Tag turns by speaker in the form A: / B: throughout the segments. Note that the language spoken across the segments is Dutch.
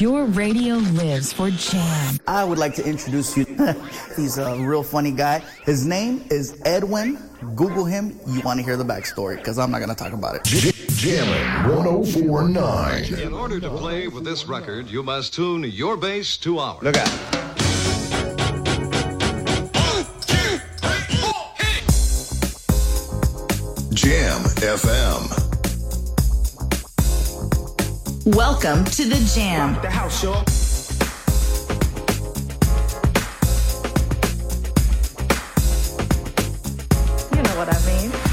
A: Your radio lives for jam.
B: I would like to introduce you. He's a real funny guy. His name is Edwin. Google him. You want to hear the backstory because I'm not going to talk about it.
C: Jamming 1049.
D: In order to play with this record, you must tune your bass to ours.
E: Look out.
C: Jam FM.
A: Welcome to the jam.
E: The house, y'all.
F: You know what I mean.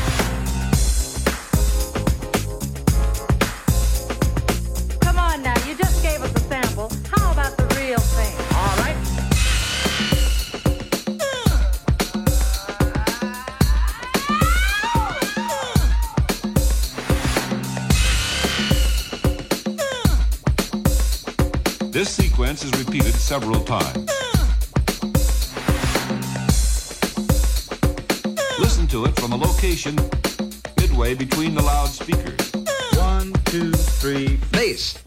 G: Several times. Listen to it from a location midway between the loudspeakers.
E: One, two, three, bass.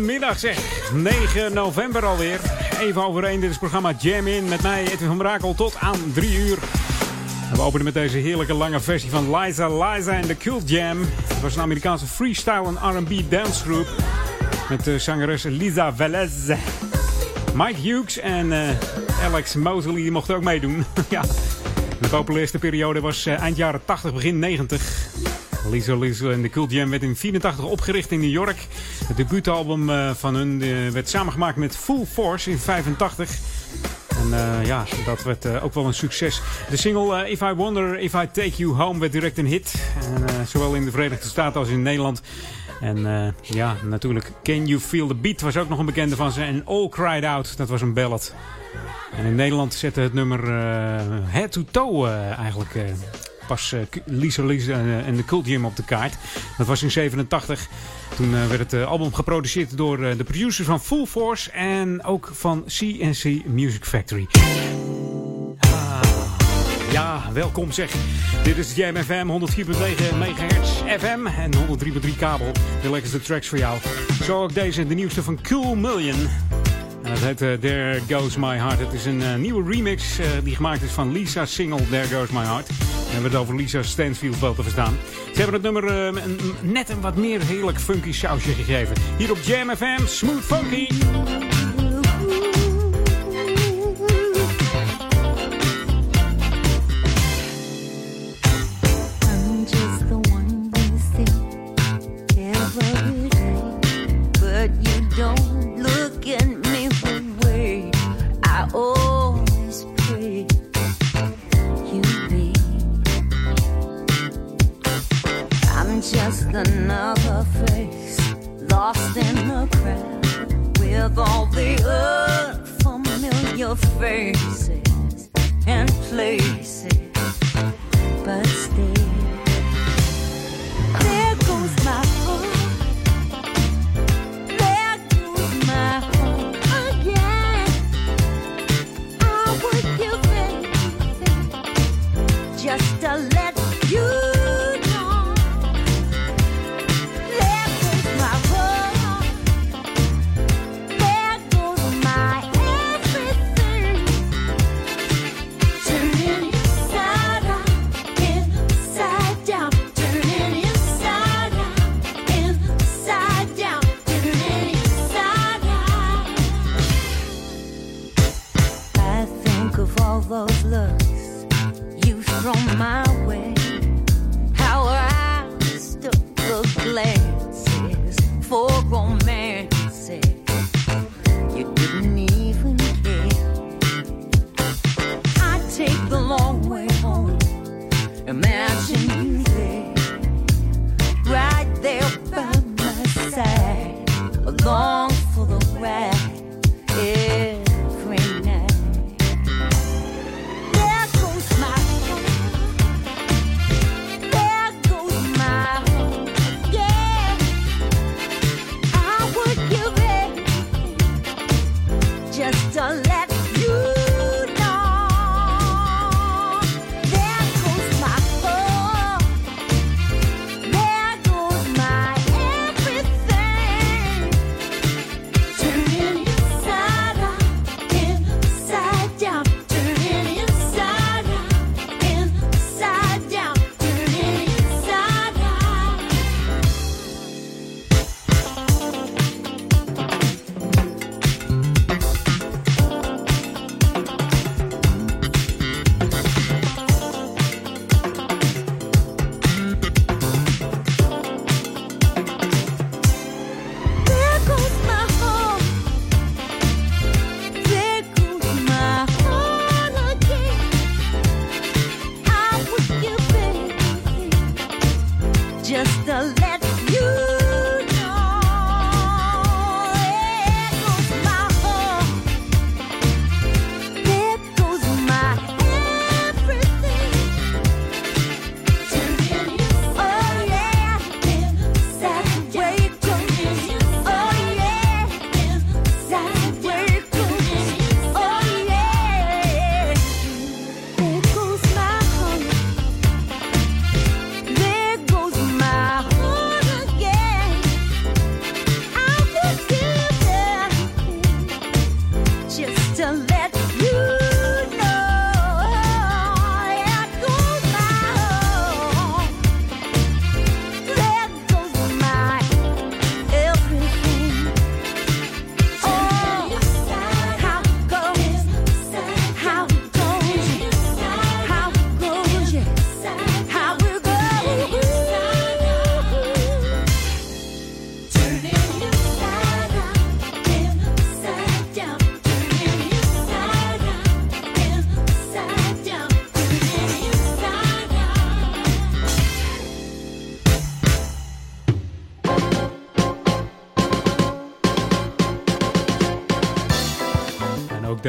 H: Goedemiddag zeg. 9 november alweer. Even over één. Dit is het programma Jam In. Met mij Edwin van Brakel tot aan 3 uur. We openen met deze heerlijke lange versie van Liza Liza en The Cult Jam. Het was een Amerikaanse freestyle en R&B dancegroep. Met de zangeres Lisa Velez. Mike Hughes en eh, Alex Mosley die mochten ook meedoen. ja. De populairste periode was eh, eind jaren 80, begin 90. Lisa Lisa en de Cult Jam werd in 84 opgericht in New York. Het debuutalbum eh, van hun eh, werd samengemaakt met Full Force in 85. En eh, ja, dat werd ook wel een succes. De single If I Wonder If I Take You Home werd direct een hit. En, zowel in de Verenigde Staten als in Nederland. En ja, natuurlijk Can You Feel The Beat was ook nog een bekende van ze. En All Cried Out, dat was een ballad. En in Nederland zette het nummer Head to Toe eigenlijk pas eh, Lisa Lisa en, en de Cult Jam op de kaart. Dat was in 87. Toen eh, werd het eh, album geproduceerd door eh, de producers van Full Force en ook van CNC Music Factory. Ah, ja, welkom zeg. Dit is Jam FM 104.9 MHz FM en 103.3 kabel. De lekkerste tracks voor jou. Zo ook deze, de nieuwste van Cool Million. En dat heet eh, There Goes My Heart. Het is een eh, nieuwe remix eh, die gemaakt is van Lisa's single There Goes My Heart. We hebben het over Lisa Stansfield wel te verstaan. Ze hebben het nummer eh, net een wat meer heerlijk funky sausje gegeven. Hier op Jam FM, Smooth Funky.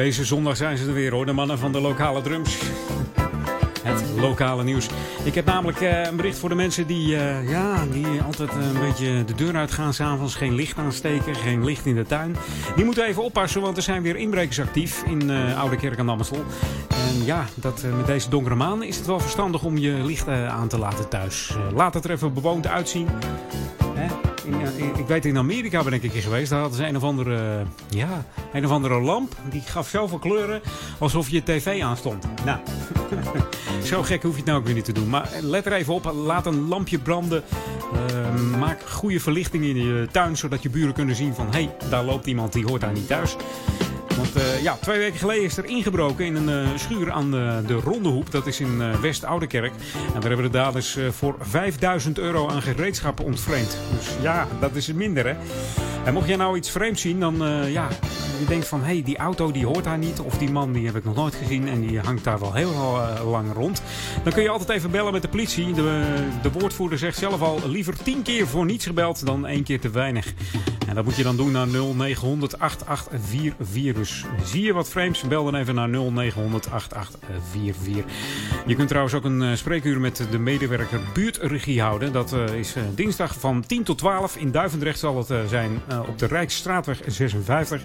H: Deze zondag zijn ze er weer hoor, de mannen van de lokale drums. Het lokale nieuws. Ik heb namelijk eh, een bericht voor de mensen die, eh, ja, die altijd eh, een beetje de deur uitgaan s'avonds. Geen licht aansteken, geen licht in de tuin. Die moeten even oppassen, want er zijn weer inbrekers actief in eh, Oude Kerk aan Amstel. En ja, dat, met deze donkere maan is het wel verstandig om je licht aan te laten thuis. Laat het er even bewoond uitzien. Eh, ik weet in Amerika ben ik een keer geweest. Daar hadden ze een of andere, eh, ja, een of andere lamp. Die gaf zoveel kleuren alsof je tv aanstond. Nou, zo gek hoef je het nou ook weer niet te doen. Maar let er even op. Laat een lampje branden. Eh, maak goede verlichting in je tuin. Zodat je buren kunnen zien van... Hé, hey, daar loopt iemand die hoort daar niet thuis. Want eh, ja, twee weken geleden is er ingebroken in een eh, schuur aan de, de. Dat is in eh, West-Oudekerk. En daar hebben de daders voor 5000 euro aan gereedschappen ontvreemd. Dus ja, dat is minder hè. En mocht jij nou iets vreemds zien, dan eh, ja, je denkt van... Hé, hey, die auto die hoort daar niet. Of die man die heb ik nog nooit gezien en die hangt daar wel heel eh, lang rond. Dan kun je altijd even bellen met de politie. De, de woordvoerder zegt zelf al liever 10 keer voor niets gebeld dan één keer te weinig. En dat moet je dan doen naar 0900 8844. Dus zie je wat frames, bel dan even naar 0900 8844. Je kunt trouwens ook een eh, spreekuur met de medewerker buurtregie houden. Dat is dinsdag van 10 tot 12. In Duivendrecht zal het zijn eh, op de Rijksstraatweg 56.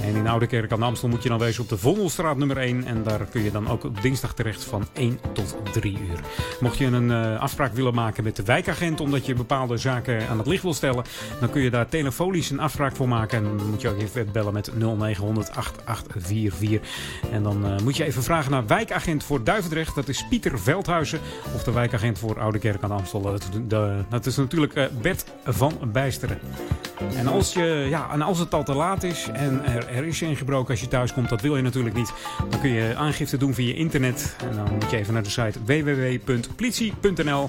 H: En in Oudekerk aan de Amstel moet je dan wezen op de Vondelstraat nummer 1. En daar kun je dan ook op dinsdag terecht van 1 tot 3 uur. Mocht je een eh, afspraak willen maken met de wijkagent omdat je bepaalde zaken aan het licht wil stellen, dan kun je daar telefonisch een afspraak voor maken. En dan moet je ook even bellen met 0900 8844. En dan eh, moet je even vragen naar wijkagent voor Duivendrecht. Dat is Pieter Veldhuizen. Of de wijkagent voor Oude Kerk aan de Amstel. Dat, dat is natuurlijk Bert van Bijsteren. En als, je, ja, en als het al te laat is en er, er is ingebroken als je thuis komt, dat wil je natuurlijk niet. Dan kun je aangifte doen via internet. En dan moet je even naar de site www.politie.nl.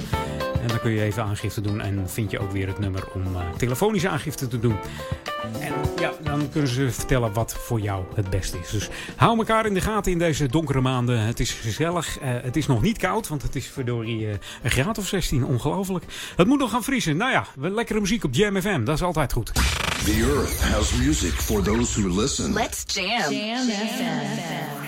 H: En dan kun je even aangifte doen en vind je ook weer het nummer om eh, telefonische aangifte te doen. En ja, dan kunnen ze vertellen wat voor jou het beste is. Dus hou elkaar in de gaten in deze donkere maanden. Het is gezellig. eh, het is nog niet koud, want het is verdorie eh, een graad of 16. Ongelooflijk. Het moet nog gaan vriezen. Nou ja, lekkere muziek op Jam FM. Dat is altijd goed.
C: The earth has music for those who listen.
I: Let's jam. Jam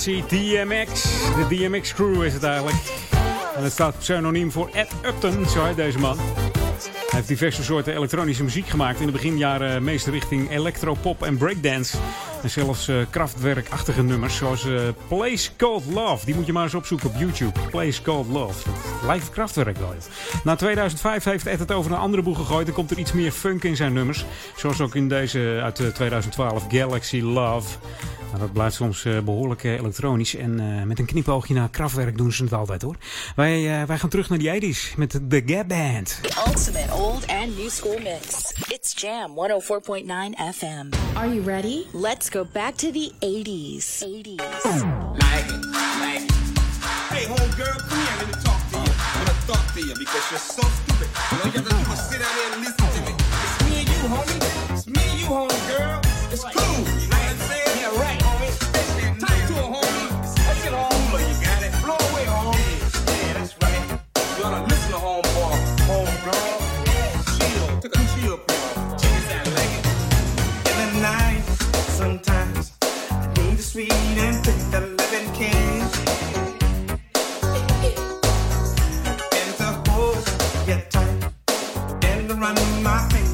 H: DMX. De DMX Crew is het eigenlijk. En het staat pseudoniem voor Ed Upton, zo heet deze man. Hij heeft diverse soorten elektronische muziek gemaakt. In de beginjaren meest richting electropop en breakdance. En zelfs uh, kraftwerkachtige nummers zoals eh, Place Called Love. Die moet je maar eens opzoeken op YouTube. Place Called Love. Live kraftwerk wel. Na 2005 heeft Ed het over een andere boeg gegooid. Er komt er iets meer funk in zijn nummers. Zoals ook in deze uit eh, 2012 Galaxy Love. Nou, dat blijft soms eh, behoorlijk eh, elektronisch. En eh, met een knipoogje naar kraftwerk doen ze het altijd hoor. Wij, wij gaan terug naar die 80s met The Gap Band.
I: The ultimate old and new school mix. It's Jam 104.9 FM.
E: Are you ready?
I: Let's go back to the 80s. 80s.
J: Hey, homegirl, come here, let me talk to you. I'm want talk to you because you're so stupid. All you have to do is sit down there and listen to me. It's me and you, homie. It's me and you, homegirl. It's cool. street and pick the living king. And the holes get tight and run my fingers.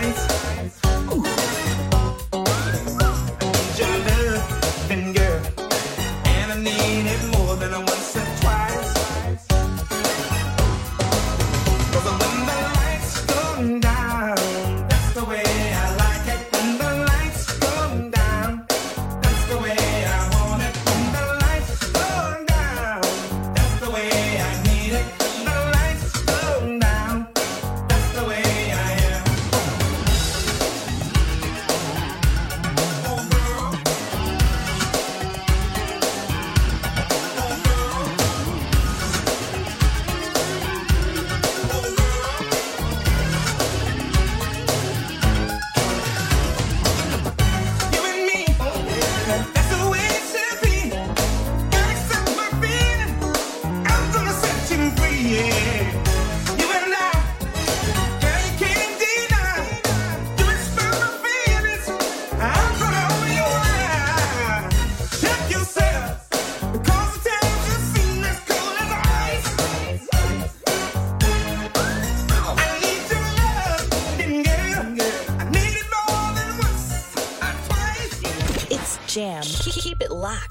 I: guys.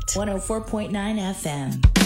I: 104.9 FM.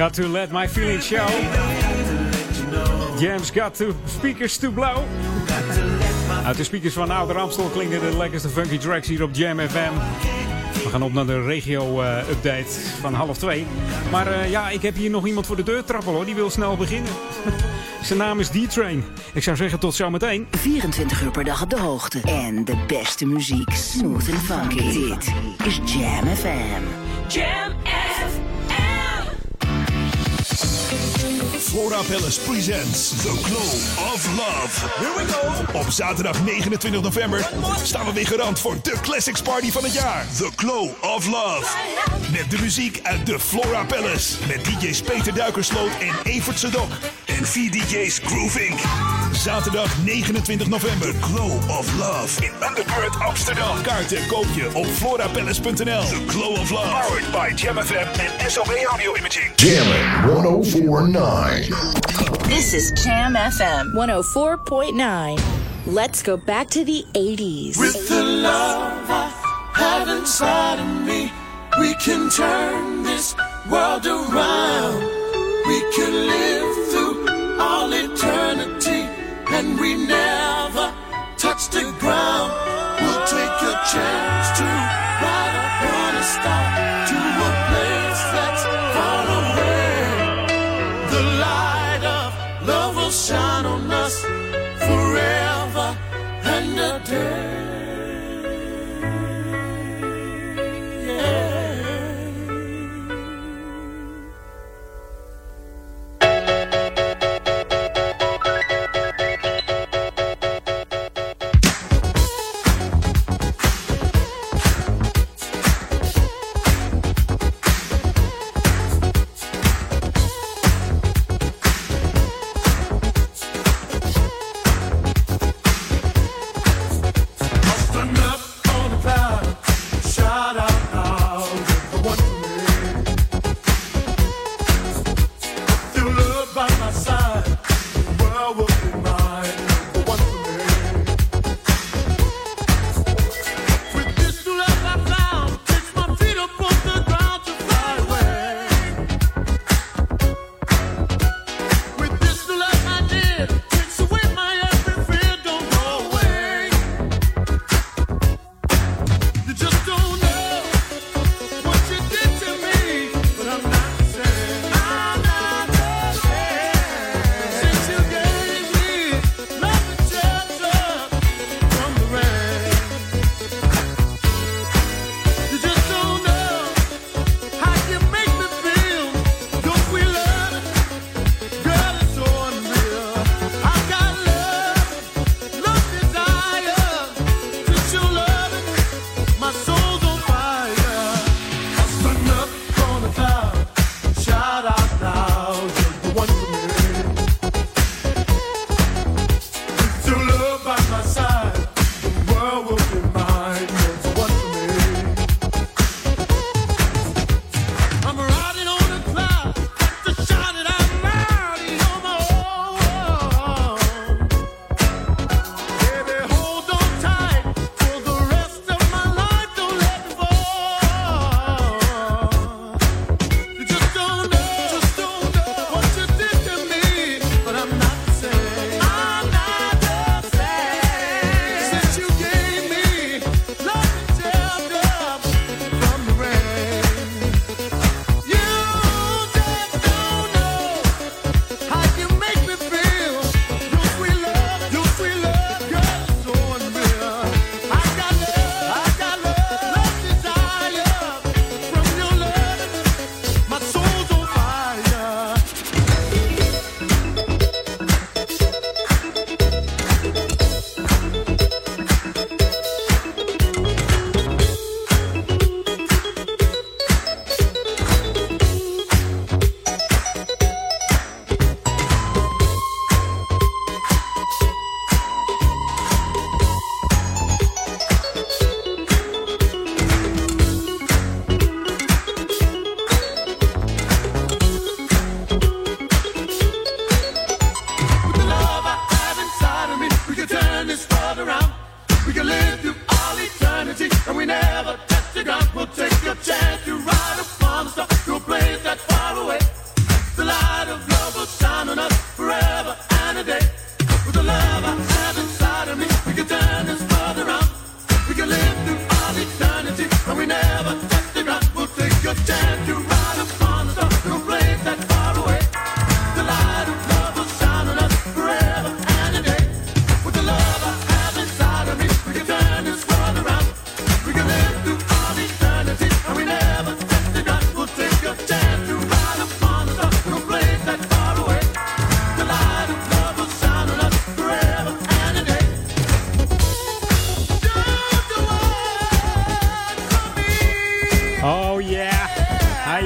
I: Got to let my feelings show.
H: Jams got to speakers to blow. Uit de speakers van Ouder Amstel klinken de lekkerste funky tracks hier op Jam FM. We gaan op naar de regio-update van half twee. Maar eh, ja, ik heb hier nog iemand voor de deur trappelen hoor. Die wil snel beginnen. Zijn naam is D-Train. Ik zou zeggen tot zometeen.
A: 24 uur per dag op de hoogte. En de beste muziek. Smooth and funky. Dit is Jam FM.
E: Jam
K: Flora Palace presents The Glow of Love. Here we go. Op zaterdag 29 november staan we weer garant voor de Classics Party van het jaar. The Glow of Love. Met de muziek uit de Flora Palace. Met DJ's Peter Duikersloot en Evert Sedok. En vier DJ's Groove Inc. Zaterdag 29 november. The Glow of Love. In Undercurrent Amsterdam. Kaarten koop je op florapalace.nl. The Glow of Love. Powered by Jam FM en SOB Audio Imaging.
C: Jamming 1049.
A: This is Jam FM 104.9. Let's go back to the 80s.
L: With the love I have inside of me, we can turn this world around. We can live we never touch the ground. We'll take a chance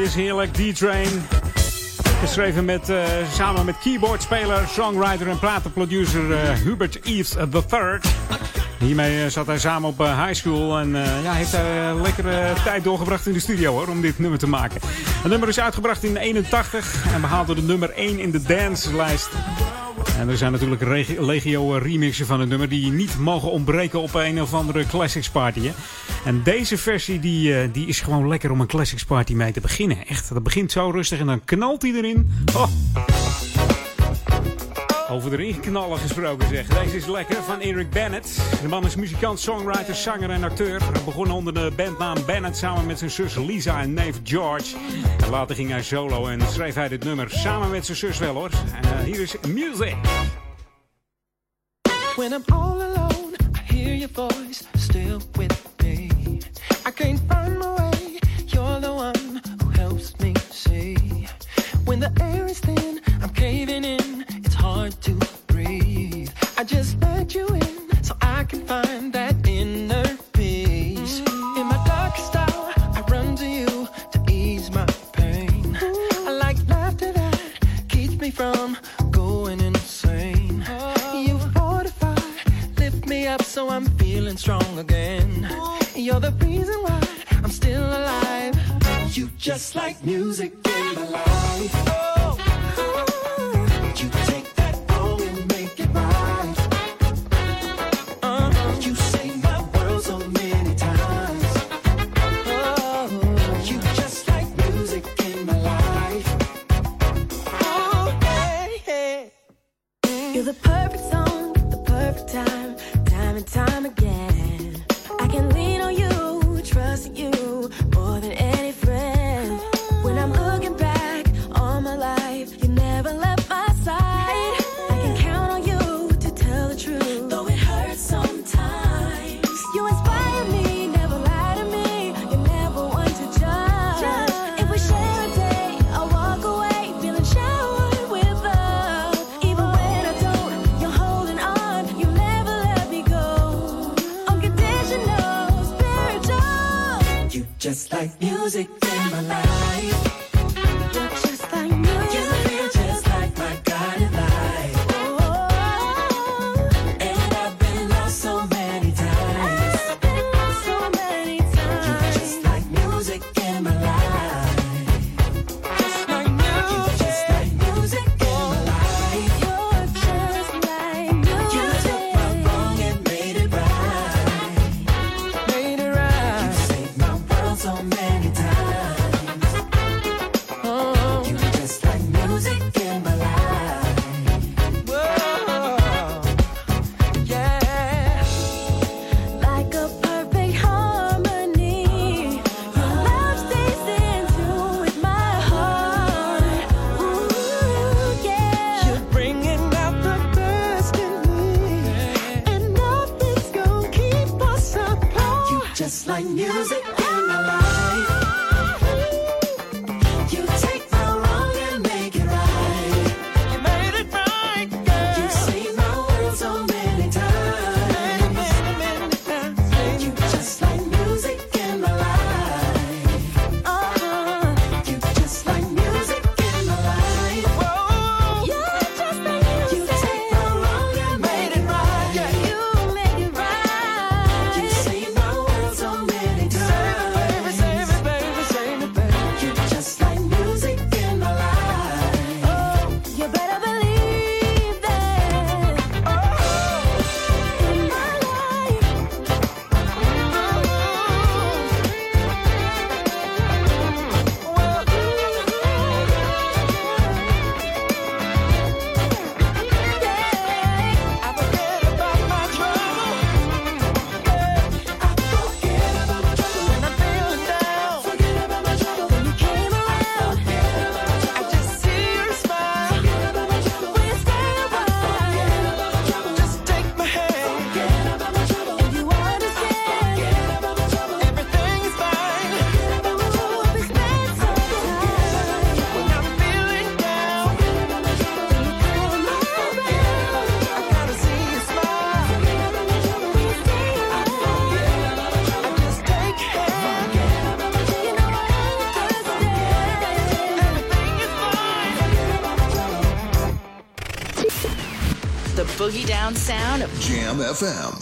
H: is heerlijk, D-Train. Geschreven met, eh, samen met keyboardspeler, songwriter en platenproducer eh, Hubert Eves III. Hiermee eh, zat hij samen op high school en ja, heeft hij lekkere tijd doorgebracht in de studio hoor, om dit nummer te maken. Het nummer is uitgebracht in 81 en behaalde de nummer 1 in de dancelijst. En er zijn natuurlijk legio remixen van het nummer die niet mogen ontbreken op een of andere Classics Party. Hè? En deze versie die, eh, die is gewoon lekker om een Classics Party mee te beginnen. Echt, dat begint zo rustig en dan knalt hij erin. Oh. Over erin knallen gesproken zeg. Deze is lekker van Eric Bennett. De man is muzikant, songwriter, zanger en acteur. Hij begon onder de bandnaam Bennett samen met zijn zus Lisa en neef George. En later ging hij solo en schreef hij dit nummer samen met zijn zus wel hoor. En eh, hier is Music.
L: When I'm all alone, I hear your voice still with me. I can't find my way. You're the one who helps me see. When the air is thin, I'm caving in. To breathe. I just let you in so I can find that inner peace. In my darkest hour, I run to you to ease my pain. I like laughter that keeps me from going insane. You fortify, lift me up so I'm feeling strong again. You're the reason why I'm still alive. You just like music in my life. Oh,
M: again. You
L: just like music
I: Sound of
C: Jam FM.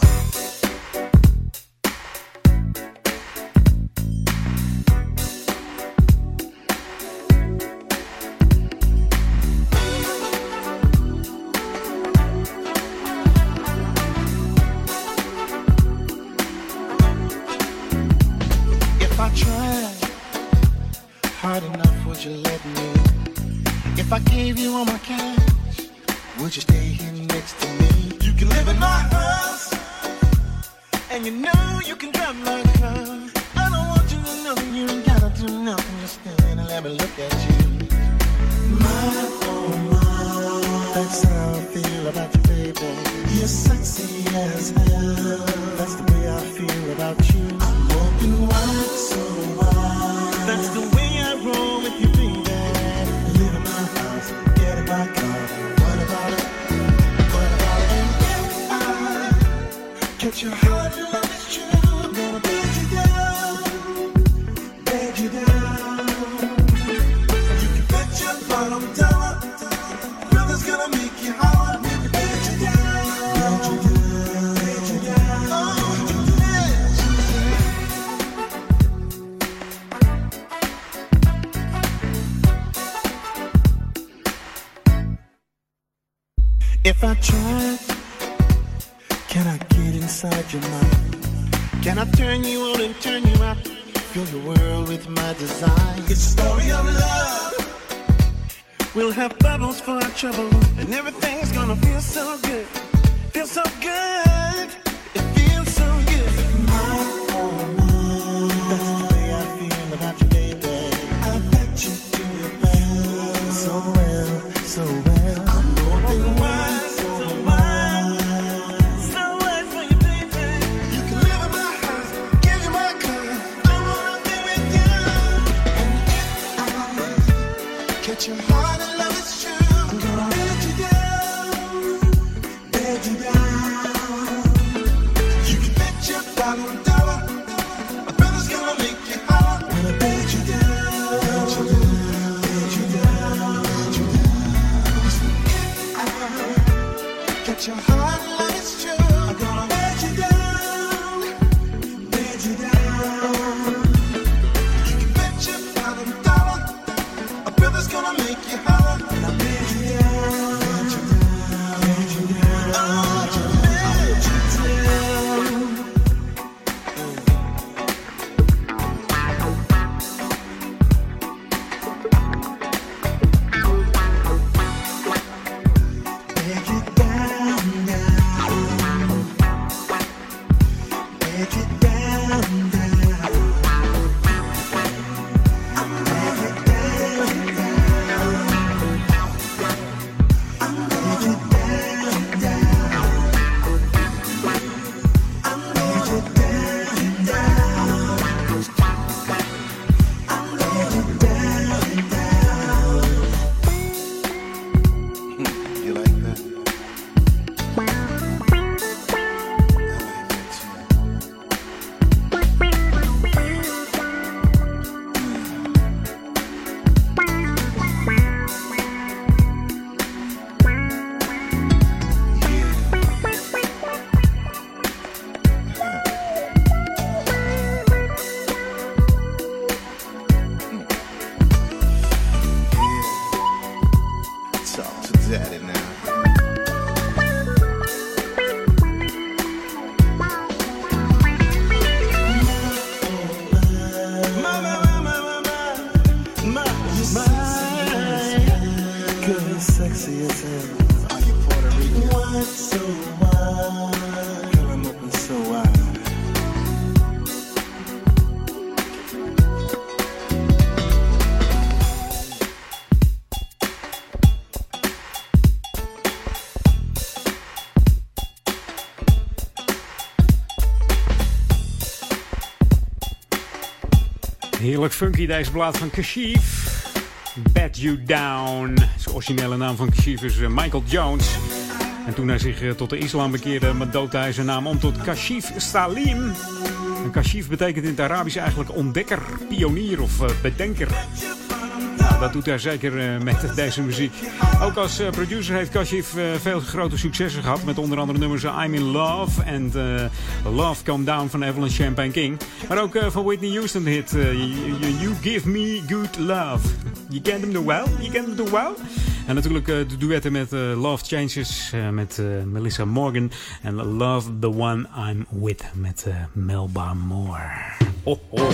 N: trouble, and everything's gonna feel so good. Feel so good.
H: heerlijk funky deze plaat van Kashif. Bet You Down. Zijn originele naam van Kashif is eh, Michael Jones. En toen hij zich eh, tot de islam bekeerde, doodde hij zijn naam om tot Kashif Salim. En Kashif betekent in het Arabisch eigenlijk ontdekker, pionier of eh, bedenker. Nou, dat doet hij zeker met deze muziek. Ook als producer heeft Kashif veel grote successen gehad. Met onder andere nummers I'm in Love en Love Come Down van Evelyn Champagne King. Maar ook eh, van Whitney Houston hit eh, you, you- Give Me Good Love. You kent hem nog wel? Je kent hem nog wel? En natuurlijk eh, de duetten met Love Changes met Melissa Morgan. En Love the One I'm With met Melba Moore. Ho, ho.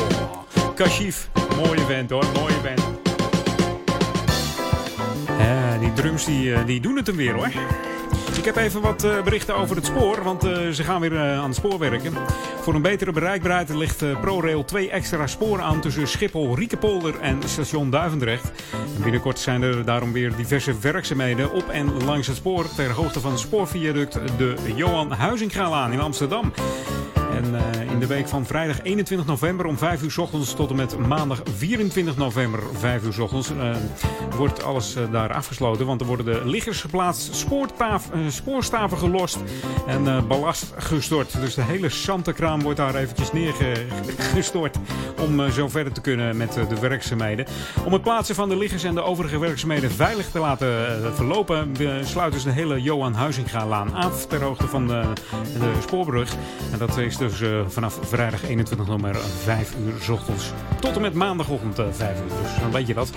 H: Kashif, mooie vent hoor, mooie. Ja, die drums die, die doen het hem weer hoor. Ik heb even wat eh, berichten over het spoor, want eh, ze gaan weer eh, aan het spoor werken. Voor een betere bereikbaarheid ligt ProRail twee extra sporen aan tussen Schiphol, Riekenpolder en station Duivendrecht. En binnenkort zijn er daarom weer diverse werkzaamheden op en langs het spoor ter hoogte van het spoorviaduct de Johan Huizingalaan in Amsterdam. En eh, in de week van vrijdag 21 november om 5 uur ochtends tot en met maandag 24 november 5 uur ochtends eh, wordt alles eh, daar afgesloten. Want er worden de liggers geplaatst, spoortaaf, eh, spoorstaven gelost en ballast gestort. Dus de hele zantenkraam wordt daar eventjes neergestort om zo verder te kunnen met de werkzaamheden. Om het plaatsen van de liggers en de overige werkzaamheden veilig te laten verlopen, sluiten ze de hele Johan Huizinga-laan af ter hoogte van de, de spoorbrug. En dat is dus eh, vanaf vrijdag 21 november 5 uur ochtends tot en met maandagochtend eh, 5 uur. Dus dan weet je dat.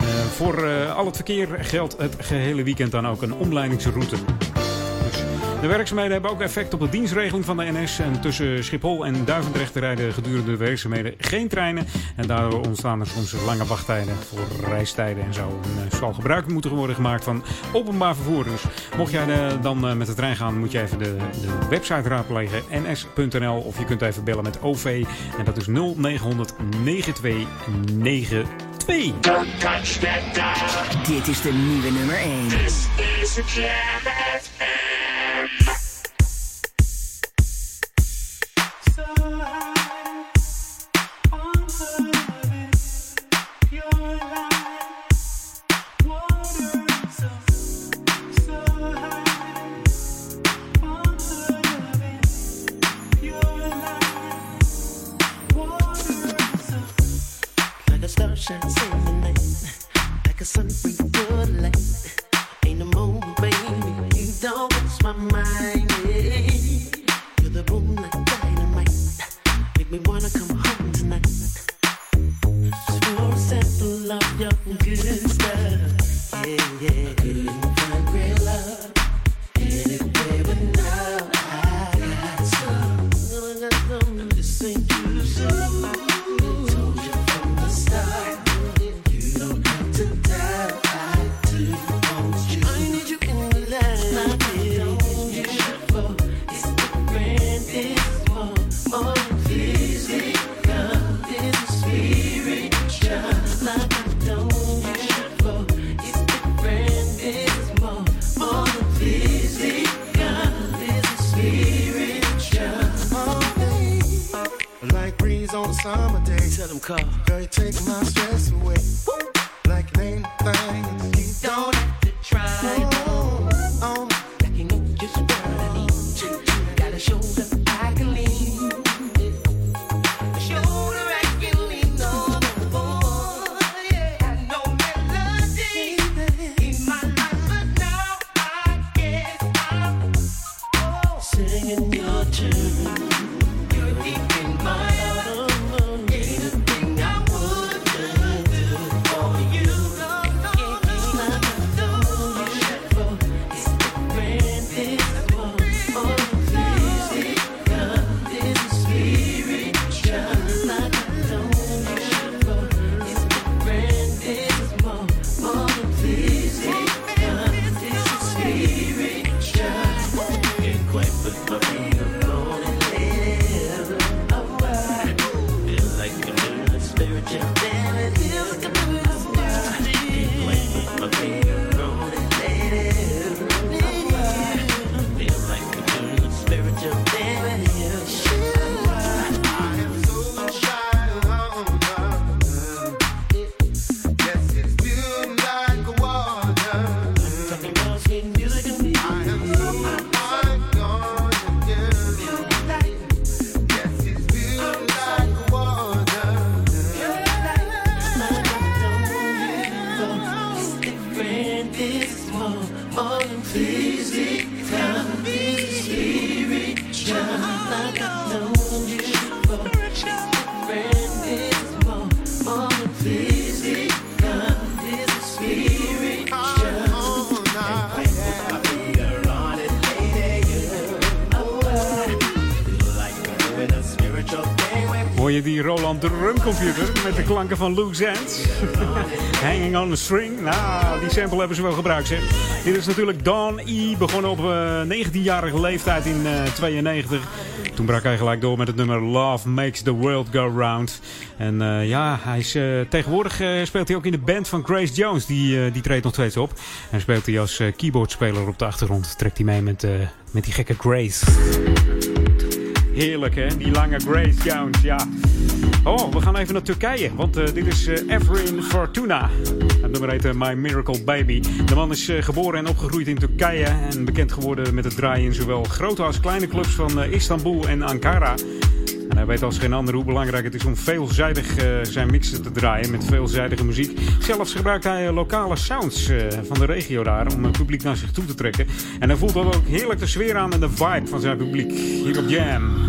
H: Eh, voor eh, al het verkeer geldt het gehele weekend dan ook een omleidingsroute. De werkzaamheden hebben ook effect op de dienstregeling van de NS. En tussen Schiphol en Duivendrecht rijden gedurende de werkzaamheden geen treinen. En daardoor ontstaan er soms lange wachttijden voor reistijden en zo. En er zal gebruik moeten worden gemaakt van openbaar vervoer. Dus mocht jij eh, dan eh, met de trein gaan, moet je even de, de website raadplegen. ns.nl of je kunt even bellen met OV. En dat is 0900 9292.
O: Don't touch that dial.
B: Dit is de nieuwe nummer 1.
O: This is a Jam FM.
H: Met de klanken van Loose Ends? Hanging on a string. Nou, die sample hebben ze wel gebruikt, zeg. Dit is natuurlijk Don E. Begonnen op eh, 19-jarige leeftijd in eh 92. Toen brak hij gelijk door met het nummer Love Makes the World Go Round. En eh, ja, hij is, tegenwoordig speelt hij ook in de band van Grace Jones. Die, die treedt nog steeds op. En speelt hij als keyboardspeler op de achtergrond. Trekt hij mee met, met die gekke Grace. Heerlijk hè, die lange Grace Jones, ja. Oh, we gaan even naar Turkije, want eh, dit is Efrin Fortuna. Het nummer heet eh, My Miracle Baby. De man is geboren en opgegroeid in Turkije en bekend geworden met het draaien in zowel grote als kleine clubs van Istanbul en Ankara. En hij weet als geen ander hoe belangrijk het is om veelzijdig zijn mixen te draaien met veelzijdige muziek. Zelfs gebruikt hij lokale sounds van de regio daar om het publiek naar zich toe te trekken. En hij voelt dat ook heerlijk de sfeer aan en de vibe van zijn publiek. Hier op Jam.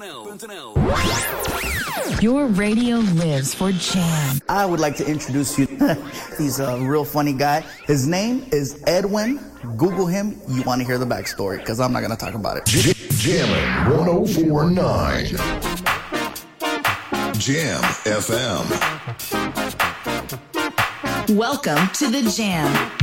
I: Your radio lives for Jam.
B: I would like to introduce you. He's a real funny guy. His name is Edwin. Google him. You want to hear the backstory because I'm not going to talk about it.
C: Jammin' 1049. Jam FM.
I: Welcome to the Jam.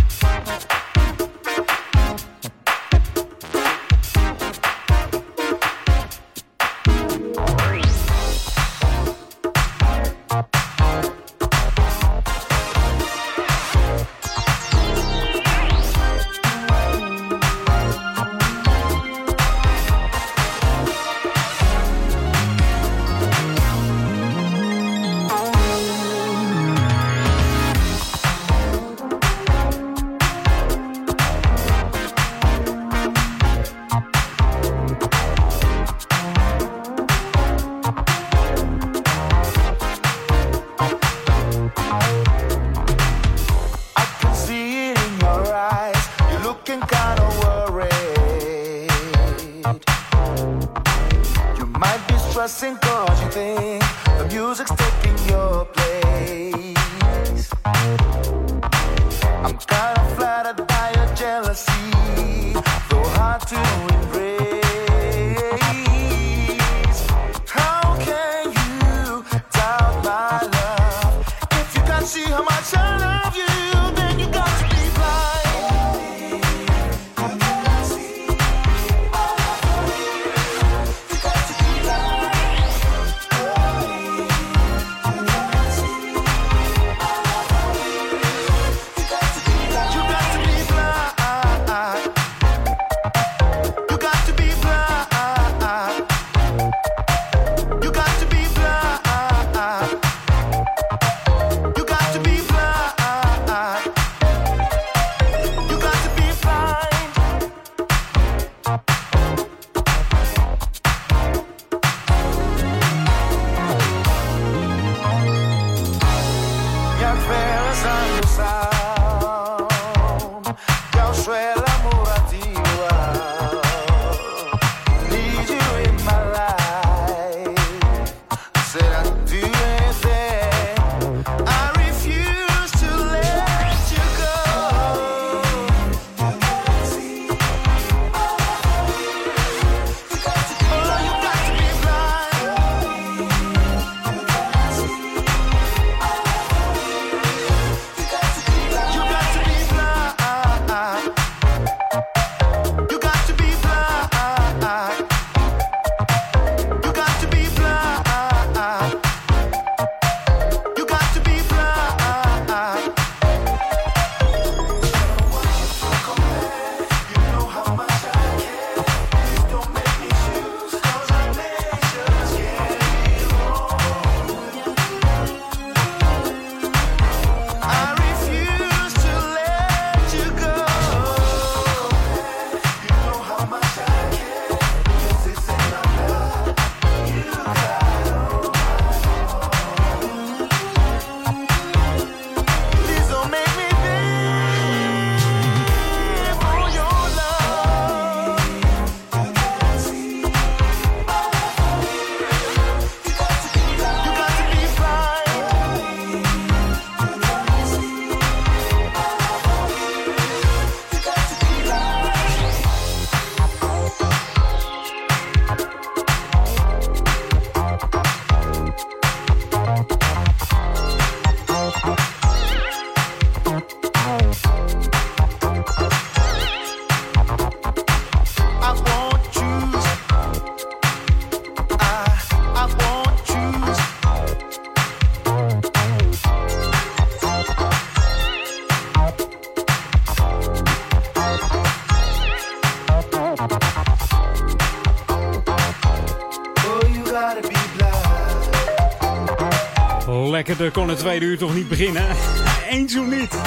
H: Lekkerder kon het tweede uur toch niet beginnen? Eens niet?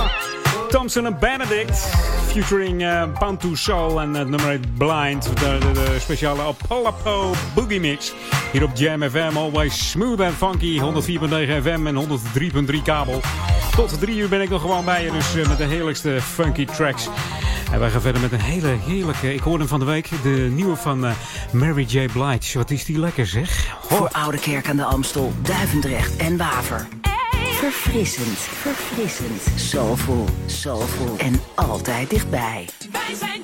H: Thompson en Benedict. Featuring uh, Bantu Soul en het nummer Blind. De, de, de speciale Apollo Boogie Mix. Hier op Jam FM. Always smooth and funky. 104.9 FM en 103.3 kabel. Tot drie uur ben ik nog gewoon bij je. Dus uh, met de heerlijkste funky tracks. En wij gaan verder met een hele heerlijke... Ik hoorde hem van de week. De nieuwe van Mary J. Blige. Wat is die lekker zeg.
I: Voor Oude Kerk aan de Amstel, Duivendrecht en Waver. Verfrissend, verfrissend. Soulful, soulful en altijd dichtbij.
E: Wij zijn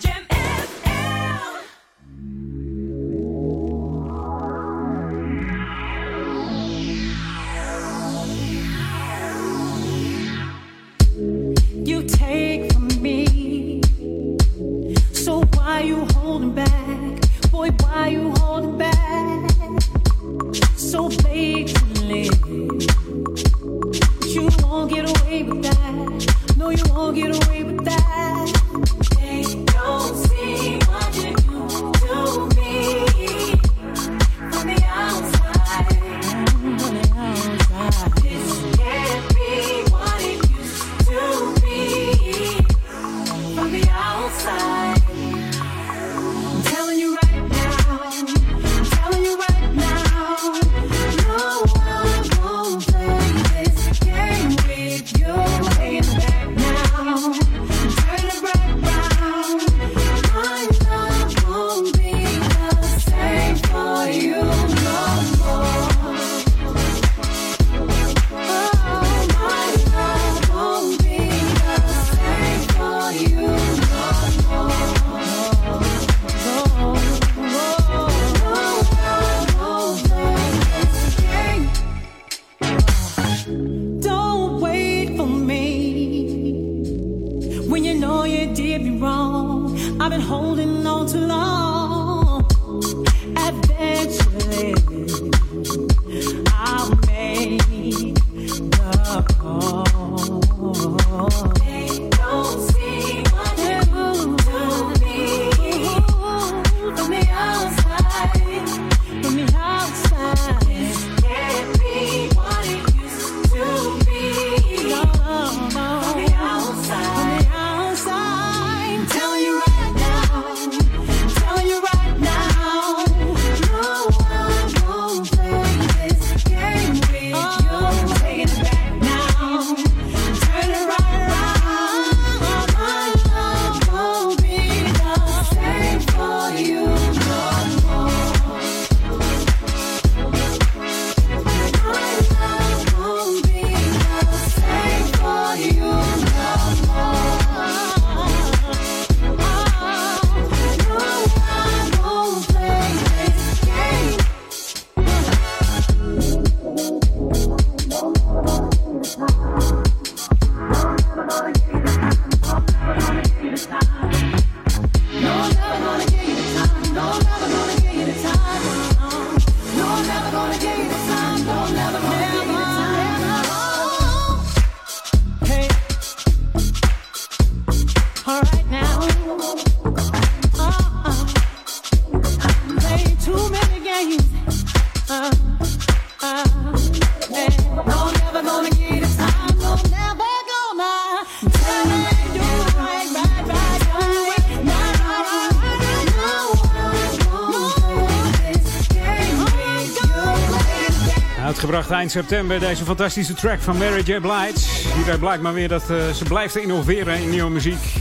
H: eind september deze fantastische track van Mary J. Blige. Hieruit blijkt maar weer dat eh, ze blijft innoveren in nieuwe muziek.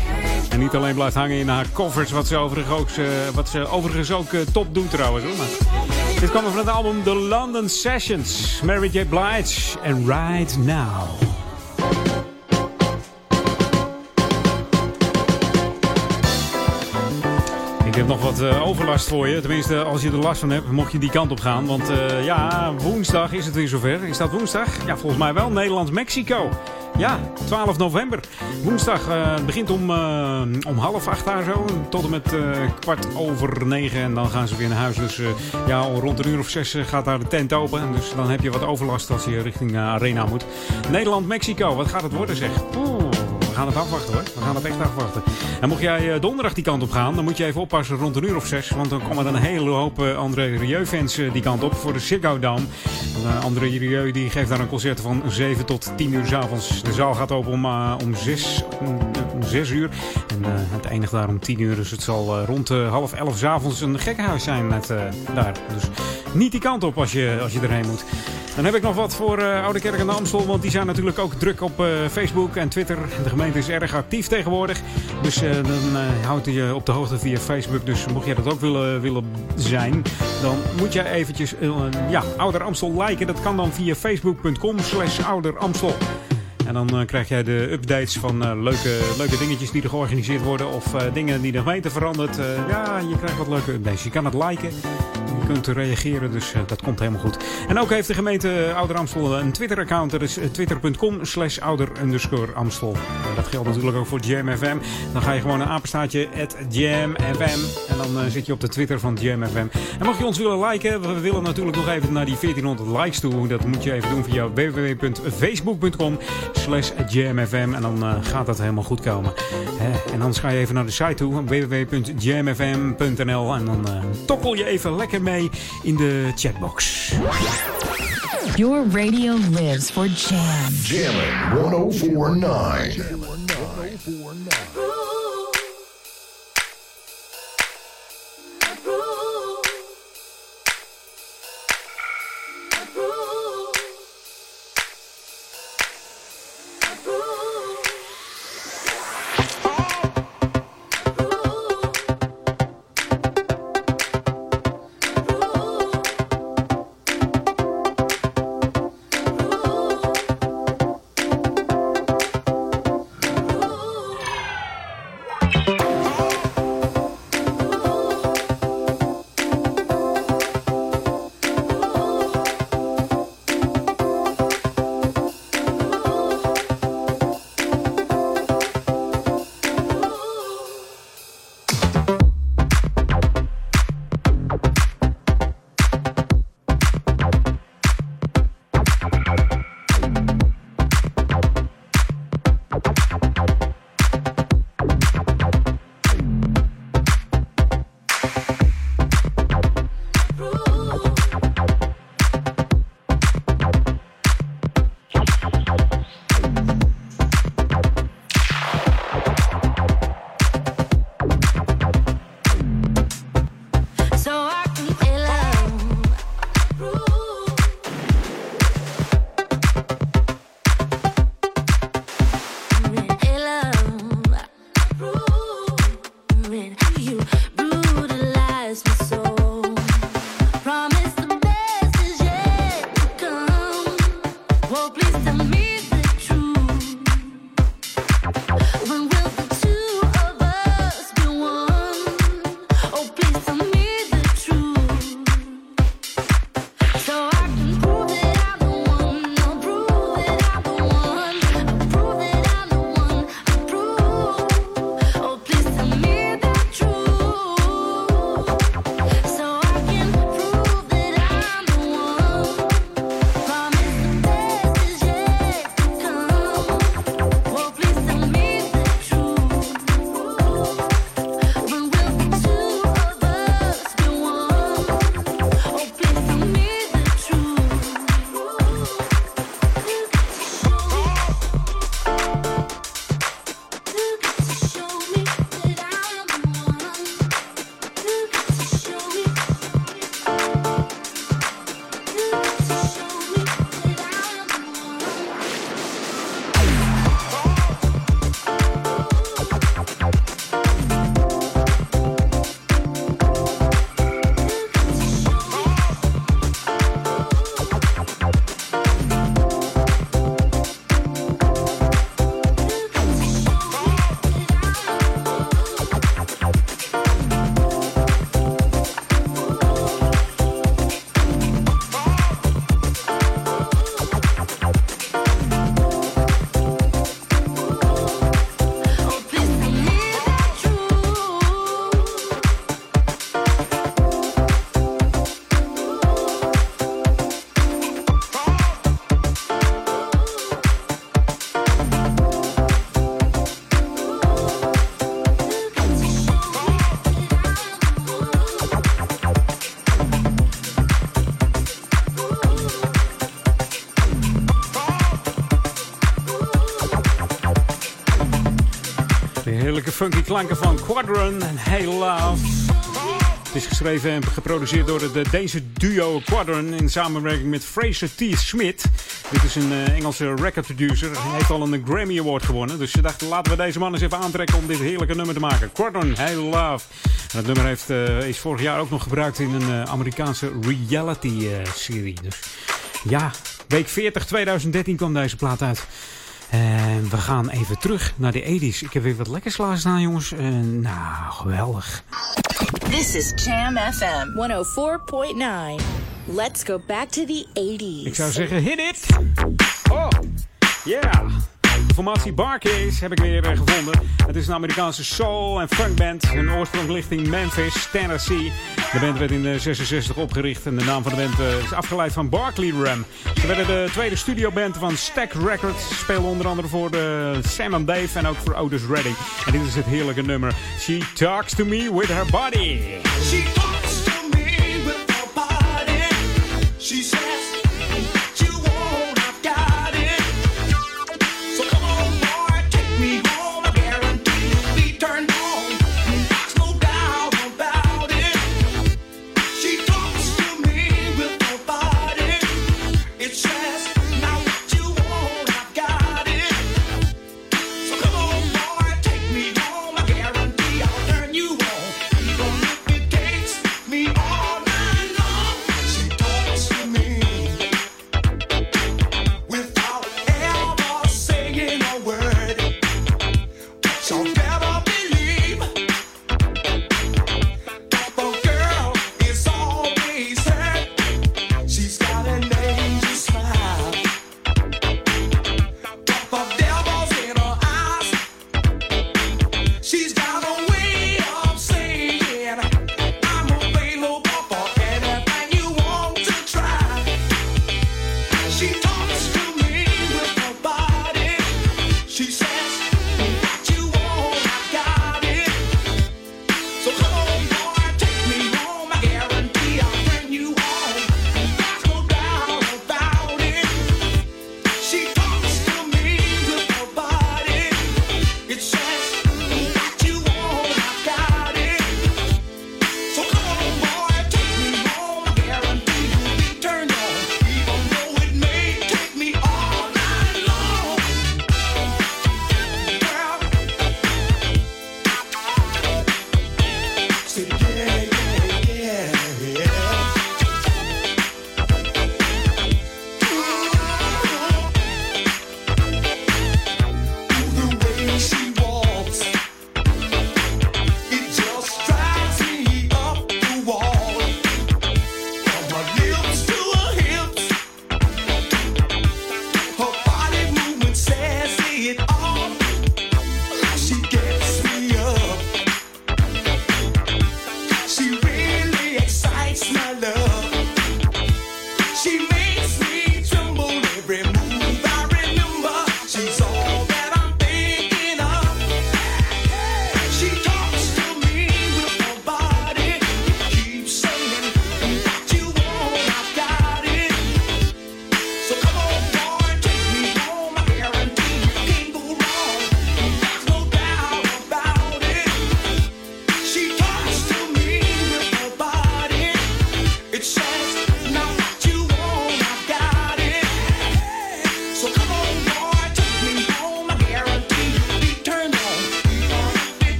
H: En niet alleen blijft hangen in haar covers, wat ze overigens ook, eh, wat ze overigens ook eh, top doet trouwens. Hoor. Dit kwam van het album The London Sessions. Mary J. Blige en Right Now. Ik heb nog wat eh, overlast voor je. Tenminste, als je er last van hebt, mocht je die kant op gaan. Want eh, ja, woensdag is het weer zover. Is dat woensdag? Ja, volgens mij wel. Nederland-Mexico. Ja, 12 november. Woensdag eh, begint om, om half acht daar zo. Tot en met kwart over negen. En dan gaan ze weer naar huis. Dus ja, rond een uur of zes gaat daar de tent open. En dus dan heb je wat overlast als je richting Arena moet. Nederland-Mexico. Wat gaat het worden zeg? Gaan het afwachten hoor. We gaan het echt afwachten. En mocht jij eh, donderdag die kant op gaan, dan moet je even oppassen rond een uur of zes. Want dan komen er een hele hoop eh, André Rieu-fans eh, die kant op voor de Ziggo eh, André Rieu die geeft daar een concert van 7 tot 10 uur 's avonds. De zaal gaat open om, eh, om, 6, om 6 uur. En het eindigt daar om 10 uur. Dus het zal rond half 11 's avonds een gekkenhuis zijn met, daar. Dus niet die kant op als je, als je erheen moet. Dan heb ik nog wat voor eh, Oude Kerk en de Amstel. Want die zijn natuurlijk ook druk op eh, Facebook en Twitter. De gemeente is erg actief tegenwoordig. Dus eh, dan houdt je op de hoogte via Facebook. Dus mocht jij dat ook willen, willen zijn, dan moet jij eventjes ja, Ouder Amstel liken. Dat kan dan via facebook.com slash Ouder Amstel. En dan krijg jij de updates van leuke, leuke dingetjes die er georganiseerd worden. Of dingen die de gemeente verandert. Ja, je krijgt wat leuke updates. Je kan het liken. Kunt reageren, dus eh, dat komt helemaal goed. En ook heeft de gemeente Ouder Amstel een Twitter-account. Dat is eh, twitter.com slash ouder underscore Amstel. Dat geldt natuurlijk ook voor Jam FM. Dan ga je gewoon een apenstaartje at Jam FM. En dan eh, zit je op de Twitter van Jam FM. En mag je ons willen liken? We willen natuurlijk nog even naar die 1400 likes toe. Dat moet je even doen via www.facebook.com slash jamfm. En dan gaat dat helemaal goed komen. En anders ga je even naar de site toe. www.jamfm.nl En dan tokkel je even lekker mee in de chatbox.
A: Your radio lives for jam.
C: Jammin' 1049.
H: Funky klanken van Quadron en Hey Love. Het is geschreven en geproduceerd door de Deense duo Quadron in samenwerking met Fraser T. Smith. Dit is een eh, Engelse record producer. Hij heeft al een Grammy Award gewonnen. Dus ze dachten, laten we deze man eens even aantrekken om dit heerlijke nummer te maken. Quadron, Hey Love. Het nummer heeft, eh, is vorig jaar ook nog gebruikt in een eh, Amerikaanse reality-serie. dus ja, week 40 2013 kwam deze plaat uit. En we gaan even terug naar de 80s. Ik heb weer wat lekkers klaarstaan, jongens. Eh, nou, geweldig.
L: This is Jam FM 104.9. Let's go back to the 80s.
H: Ik zou zeggen, hit it! Oh, yeah! De formatie Barcase heb ik weer eh, gevonden. Het is een Amerikaanse soul- en funkband. Hun oorsprong ligt in Memphis, Tennessee. De band werd in eh, 66 opgericht en de naam van de band eh, is afgeleid van Barclay Ram. Ze werden de tweede studioband van Stack Records. Ze Speelden onder andere voor de Sam and Dave en ook voor Otis Redding. En dit is het heerlijke nummer. She talks to me with her body.
J: She talks to me with her body. She says,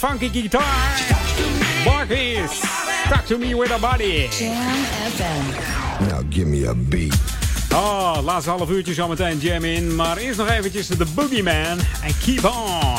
O: funky guitar. Barkies. Talk to me with a body.
H: Jam FM.
C: Now give me a beat.
O: Oh, laatste half uurtje zometeen jam in. Maar eerst nog eventjes de Boogeyman en Keep On.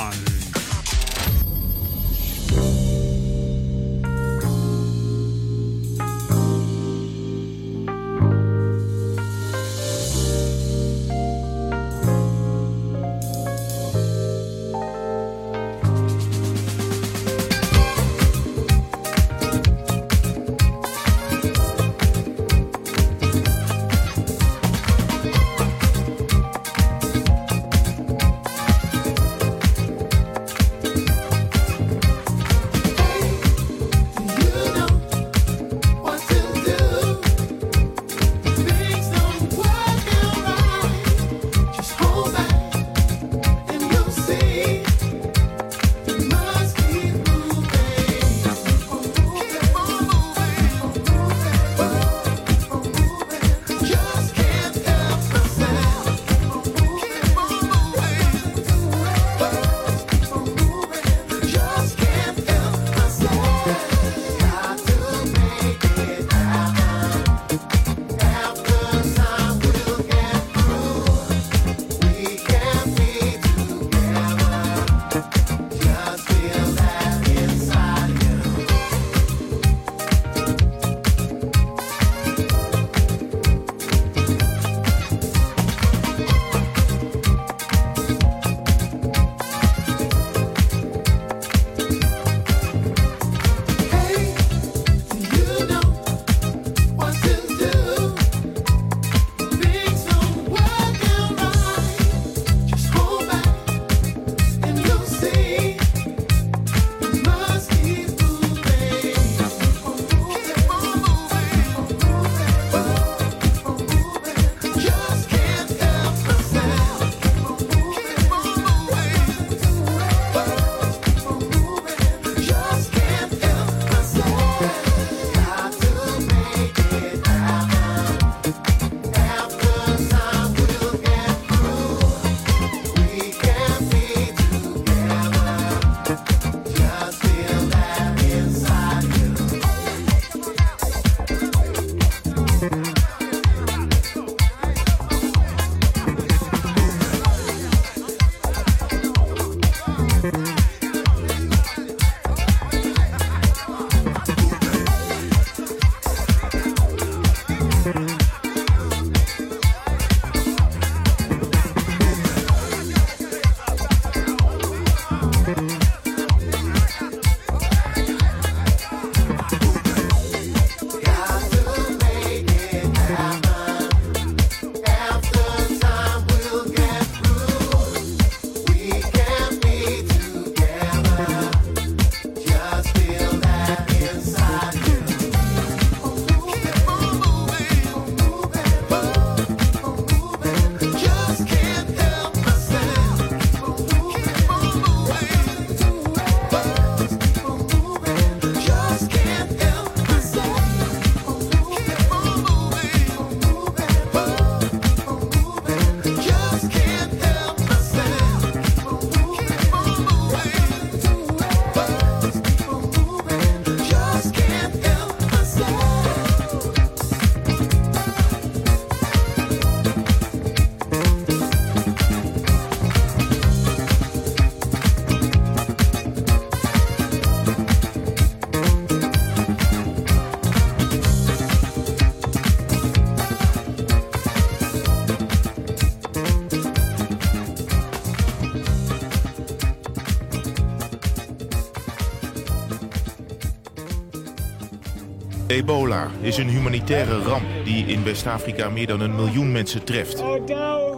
P: Is een humanitaire ramp die in West-Afrika meer dan een miljoen mensen treft.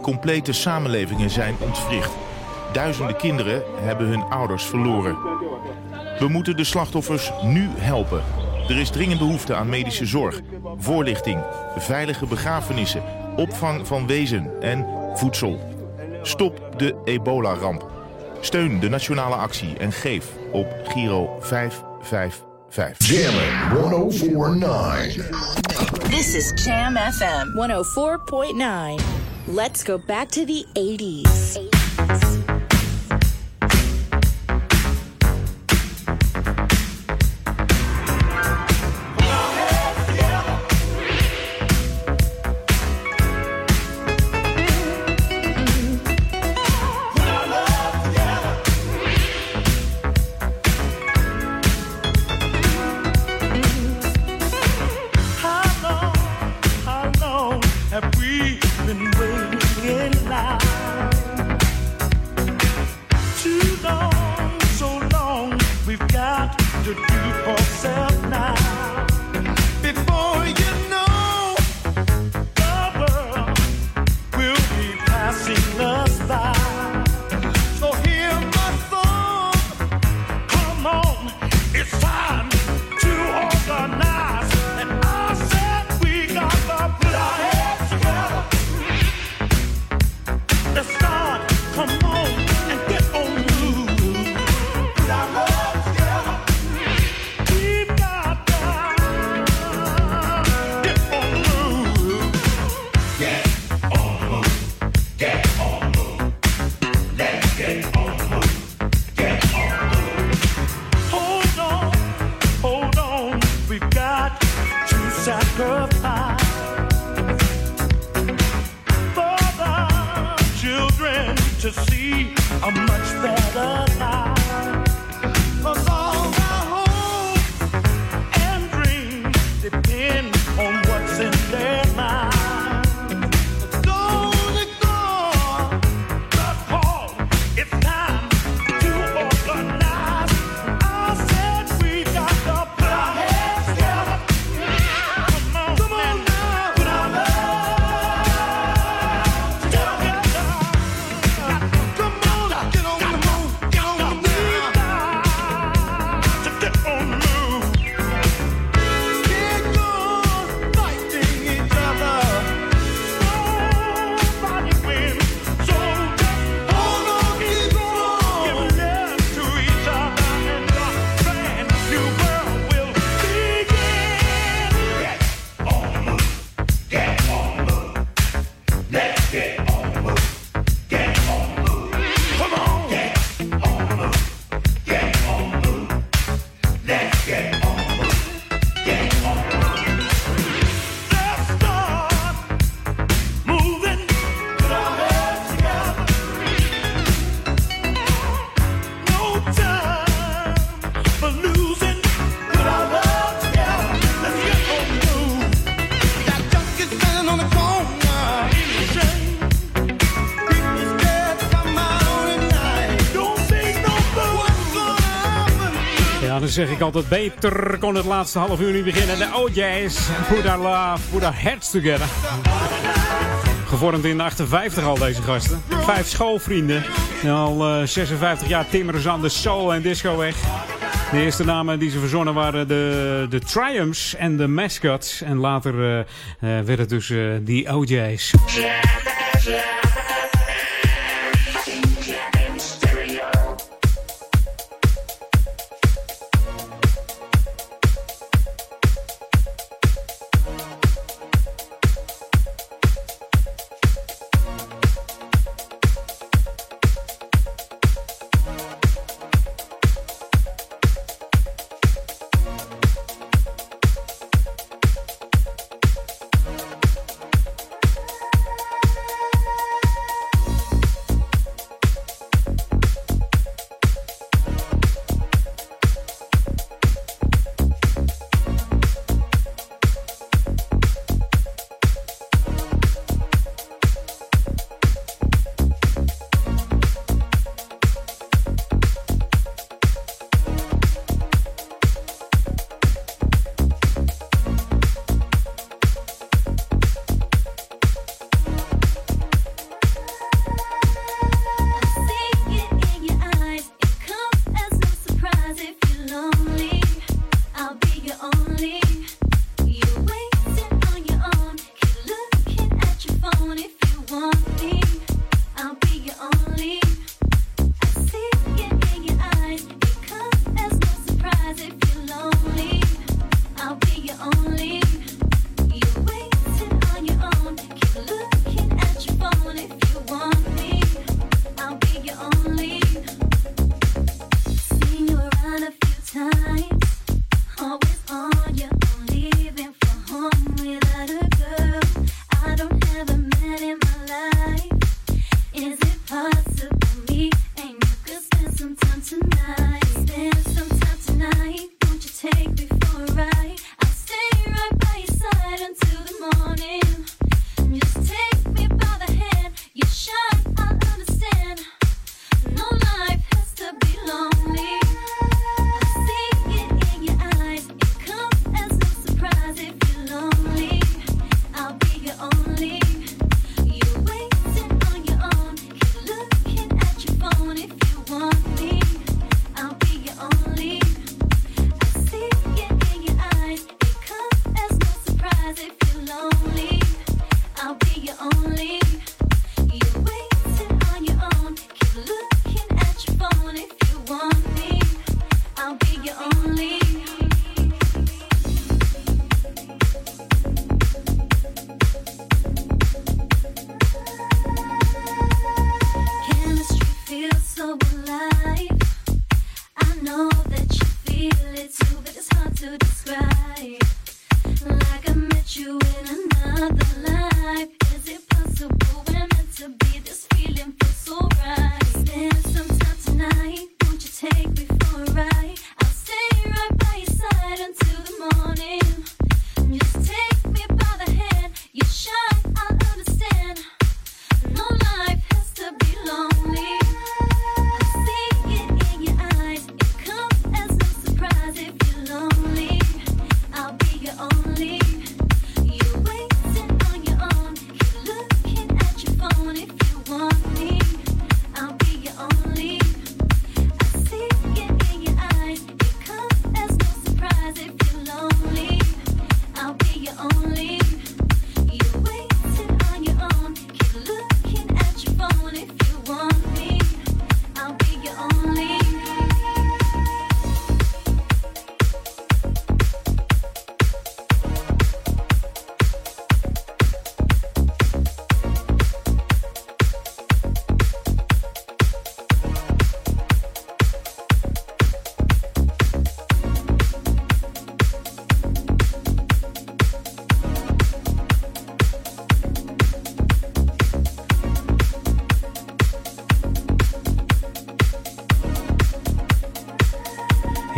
P: Complete samenlevingen zijn ontwricht. Duizenden kinderen hebben hun ouders verloren. We moeten de slachtoffers nu helpen. Er is dringend behoefte aan medische zorg, voorlichting, veilige begrafenissen, opvang van wezen en voedsel. Stop de ebola-ramp. Steun de nationale actie en geef op Giro 555.
C: Jammin' 1049.
A: This is Jam FM 104.9. Let's go back to the 80s.
E: Okay. Zeg ik altijd beter kon het laatste half uur niet beginnen. De OJ's, put our love, put our heads together. Gevormd in de 58 al deze gasten. Vijf schoolvrienden. En al eh, 56 jaar timmeren ze aan de soul en disco weg. De eerste namen die ze verzonnen waren de, de Triumphs en de Mascots. En later eh, eh, werd het dus eh, die OJ's.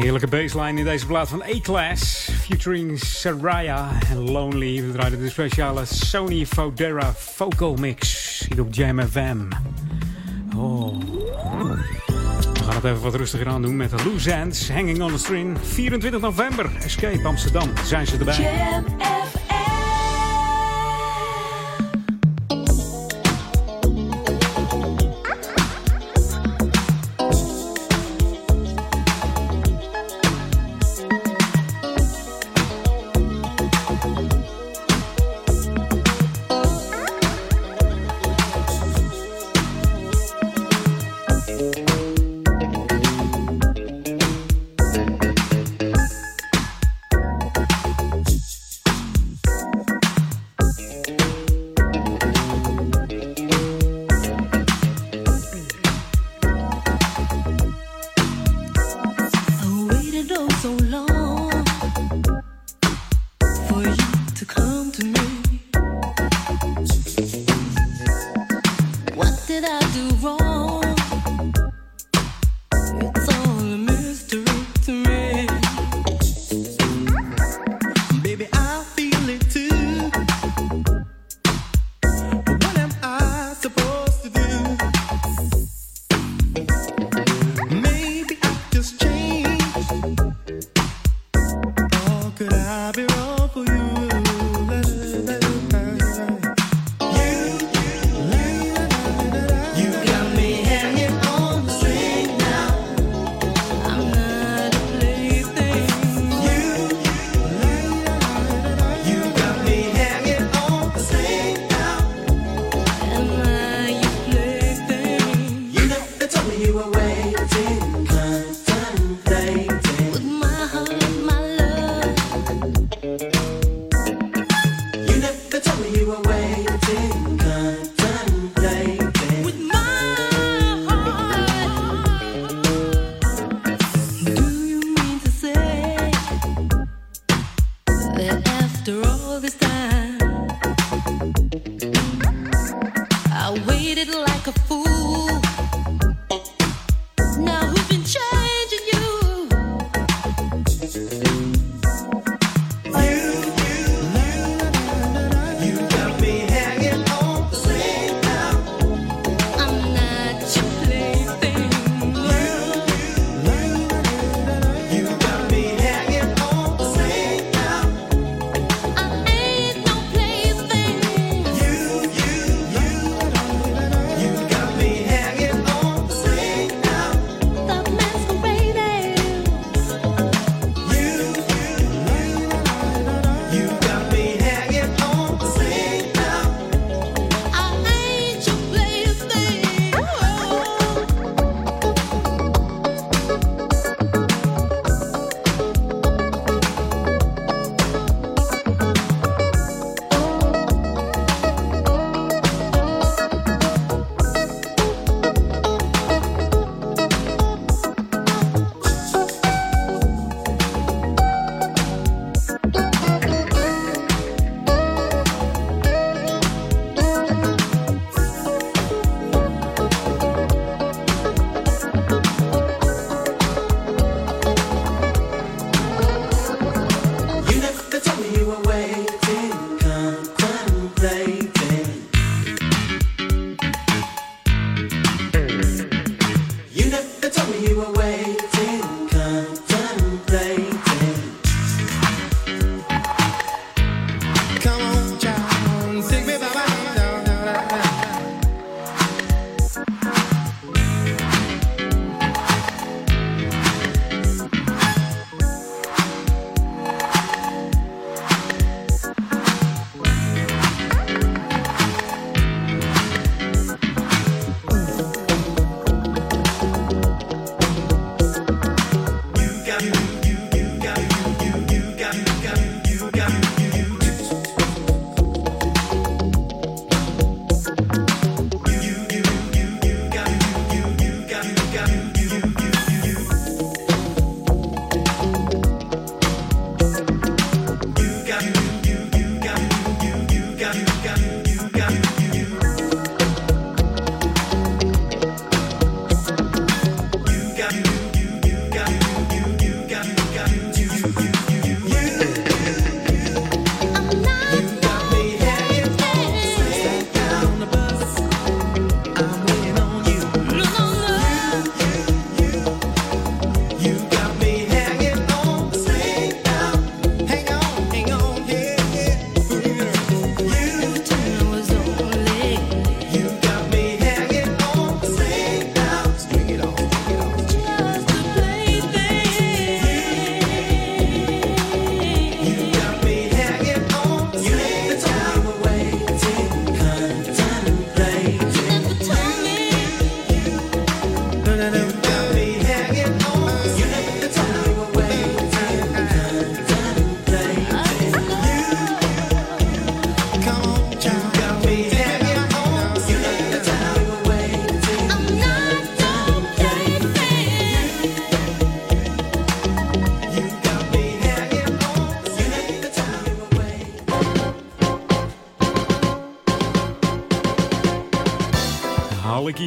E: Heerlijke baseline in deze plaat van A-Class. Featuring Saraya en Lonely. We draaien de speciale Sony Fodera Vocal Mix. Hier op Jam FM. Oh. We gaan
Q: het even wat rustiger aan doen met de Loose Ends, Hanging on the String. 24 november, Escape Amsterdam, zijn ze erbij.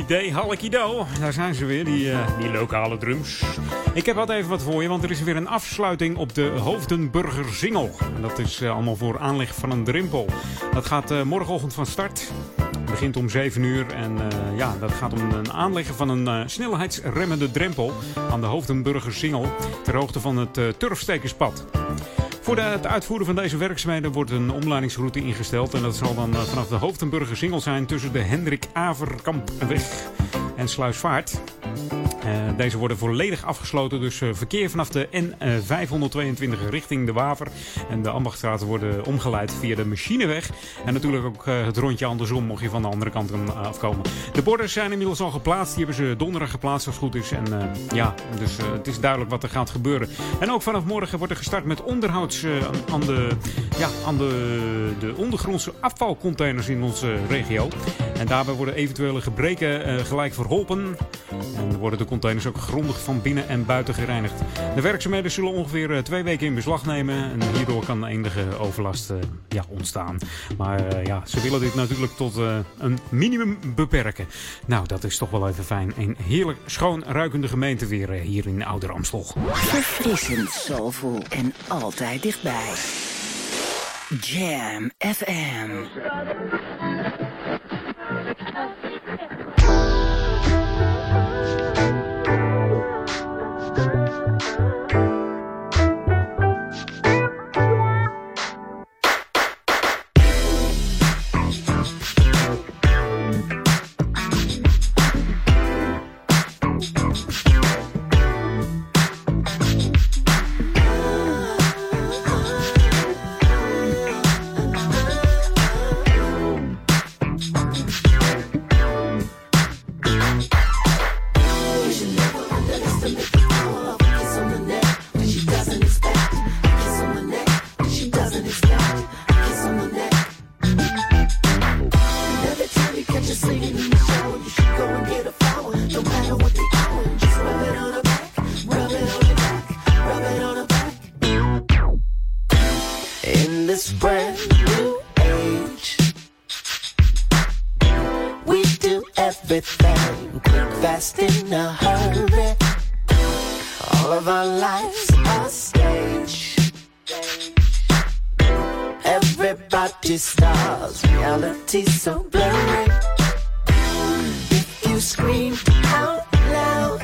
H: Day, hallekie do. Daar zijn ze weer, die, eh, die lokale drums. Ik heb wat even wat voor je, want er is weer een afsluiting op de Hoofdenburger Singel. En dat is eh, allemaal voor aanleg van een drempel. Dat gaat eh, morgenochtend van start. Het begint om 7 uur en ja, dat gaat om een aanleggen van een snelheidsremmende drempel aan de Hoofdenburger Singel ter hoogte van het eh, Turfstekerspad. Voor het uitvoeren van deze werkzaamheden wordt een omleidingsroute ingesteld. En dat zal dan eh, vanaf de Hoofdenburger Singel zijn tussen de Hendrik Averkampweg en Sluisvaart. Eh, deze worden volledig afgesloten, dus eh, verkeer vanaf de N522 richting de Waver en de Ambachtstraat worden omgeleid via de Machineweg. En natuurlijk ook eh, het rondje andersom, mocht je van de andere kant kan, eh, afkomen. De borden zijn inmiddels al geplaatst, die hebben ze donderdag geplaatst als het goed is. En eh, ja, dus eh, het is duidelijk wat er gaat gebeuren. En ook vanaf morgen wordt er gestart met onderhouds eh, aan- de, ja, aan de, de ondergrondse afvalcontainers in onze regio. En daarbij worden eventuele gebreken eh, gelijk verholpen. En worden de containers ook grondig van binnen en buiten gereinigd. De werkzaamheden zullen ongeveer eh, twee weken in beslag nemen. En hierdoor kan enige overlast eh, ja, ontstaan. Maar eh, ja, ze willen dit natuurlijk tot een minimum beperken. Nou, dat is toch wel even fijn. Een heerlijk schoon ruikende gemeente weer hier in Ouder Amstel.
I: Verfrissend, soulful en altijd dichtbij. Jam FM.
O: This brand new age, we do everything quick, fast, in a hurry. All of our lives are stage. Everybody stars, reality so blurry. If you scream out loud,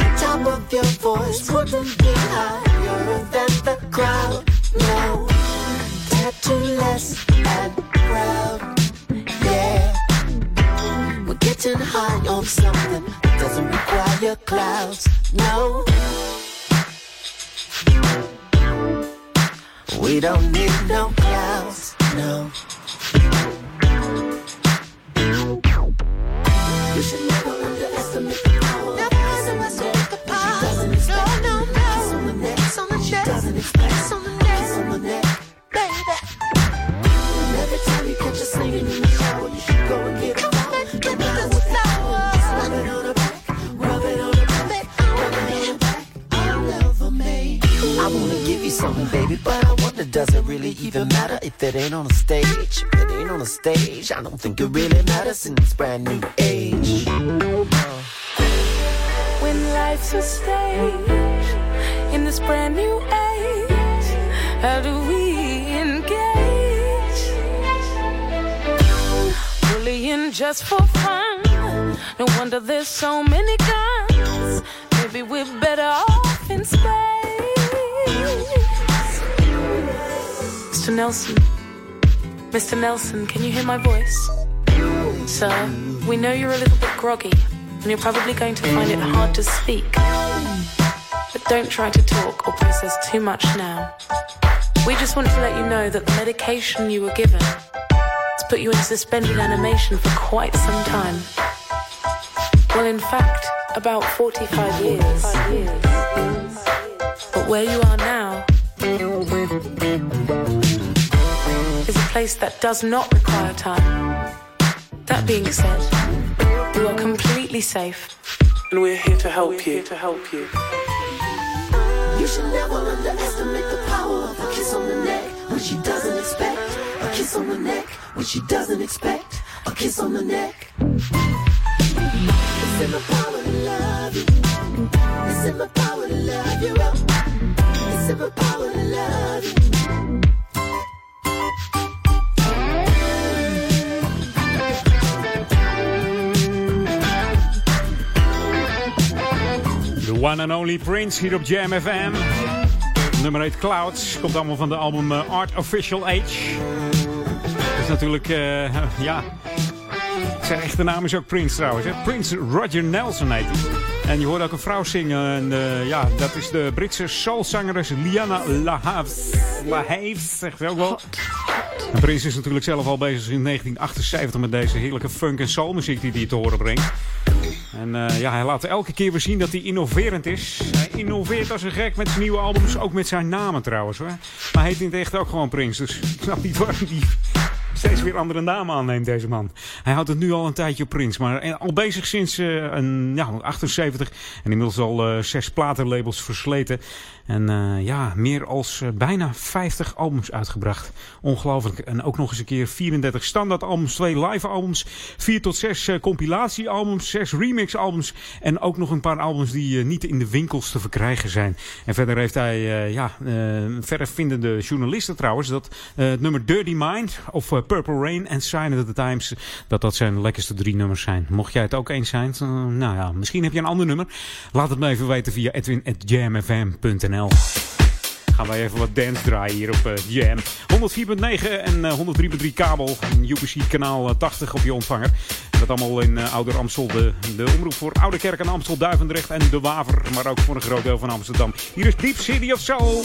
O: the top of your voice wouldn't be higher than the crowd. And proud. Yeah, we're getting high on something that doesn't require clouds. No, we don't need no clouds. No. Something, baby, but I wonder does it really even matter if it ain't on a stage? If it ain't on a stage, I don't think it really matters in this brand new age.
R: When life's a stage in this brand new age, how do we engage? Bullying just for fun. No wonder there's so many guns. Maybe we're better off in space. Mr. Nelson, Mr. Nelson, can you hear my voice? Sir, we know you're a little bit groggy, and you're probably going to find it hard to speak. But don't try to talk or process too much now. We just want to let you know that the medication you were given has put you in suspended animation for quite some time. Well, in fact, about 45 years. But where you are now place that does not require time. That being said, you are completely safe, and we're here to help you. To help you.
O: You should never underestimate the power of a kiss on the neck when she doesn't expect. A kiss on the neck when she doesn't expect. A kiss kiss on the neck. It's in my power to love you. It's in my power to love you. It's in my power to love you.
L: One and only Prince hier op Jam FM. Nummer 8 Clouds. Komt allemaal van de album eh, Art Official Age. Dat is natuurlijk, eh, ja... Zijn echte naam is ook Prince trouwens. Hè? Prince Roger Nelson heet hij. En je hoort ook een vrouw zingen. En, eh, ja, dat is de Britse soulzangeres Liana Lahaves. Lahaves, zegt ze ook wel. En Prince is natuurlijk zelf al bezig in 1978 met deze heerlijke funk- en soulmuziek die hij te horen brengt. En eh, ja, hij laat elke keer weer zien dat hij innoverend is. Hij innoveert als een gek met zijn nieuwe albums. Ook met zijn namen trouwens hoor. Maar hij heet in het echt ook gewoon Prince. Dus ik snap niet waarom hij steeds weer andere namen aanneemt, deze man. Hij houdt het nu al een tijdje op Prince. Maar eh, al bezig sinds eh, een, ja, 78. En inmiddels al eh, zes platenlabels versleten. En eh, ja, meer als eh, bijna 50 albums uitgebracht. Ongelooflijk. En ook nog eens een keer 34 standaardalbums, twee live albums, 4 tot 6 uh, compilatiealbums, 6 remixalbums en ook nog een paar albums die niet in de winkels te verkrijgen zijn. En verder heeft hij, ja, verder vinden de journalisten trouwens dat het nummer Dirty Mind of Purple Rain en Sign of the Times, dat dat zijn lekkerste drie nummers zijn. Mocht jij het ook eens zijn, nou ja, misschien heb je een ander nummer. Laat het me even weten via edwin.jamfm.nl. Gaan wij even wat dance draaien hier op uh, Jam. 104.9 en uh, 103.3 kabel. En UPC kanaal uh, 80 op je ontvanger. Dat allemaal in Ouder Amstel. De, de omroep voor Oude Kerk en Amstel, Duivendrecht en De Waver. Maar ook voor een groot deel van Amsterdam. Hier is Deep City of Soul.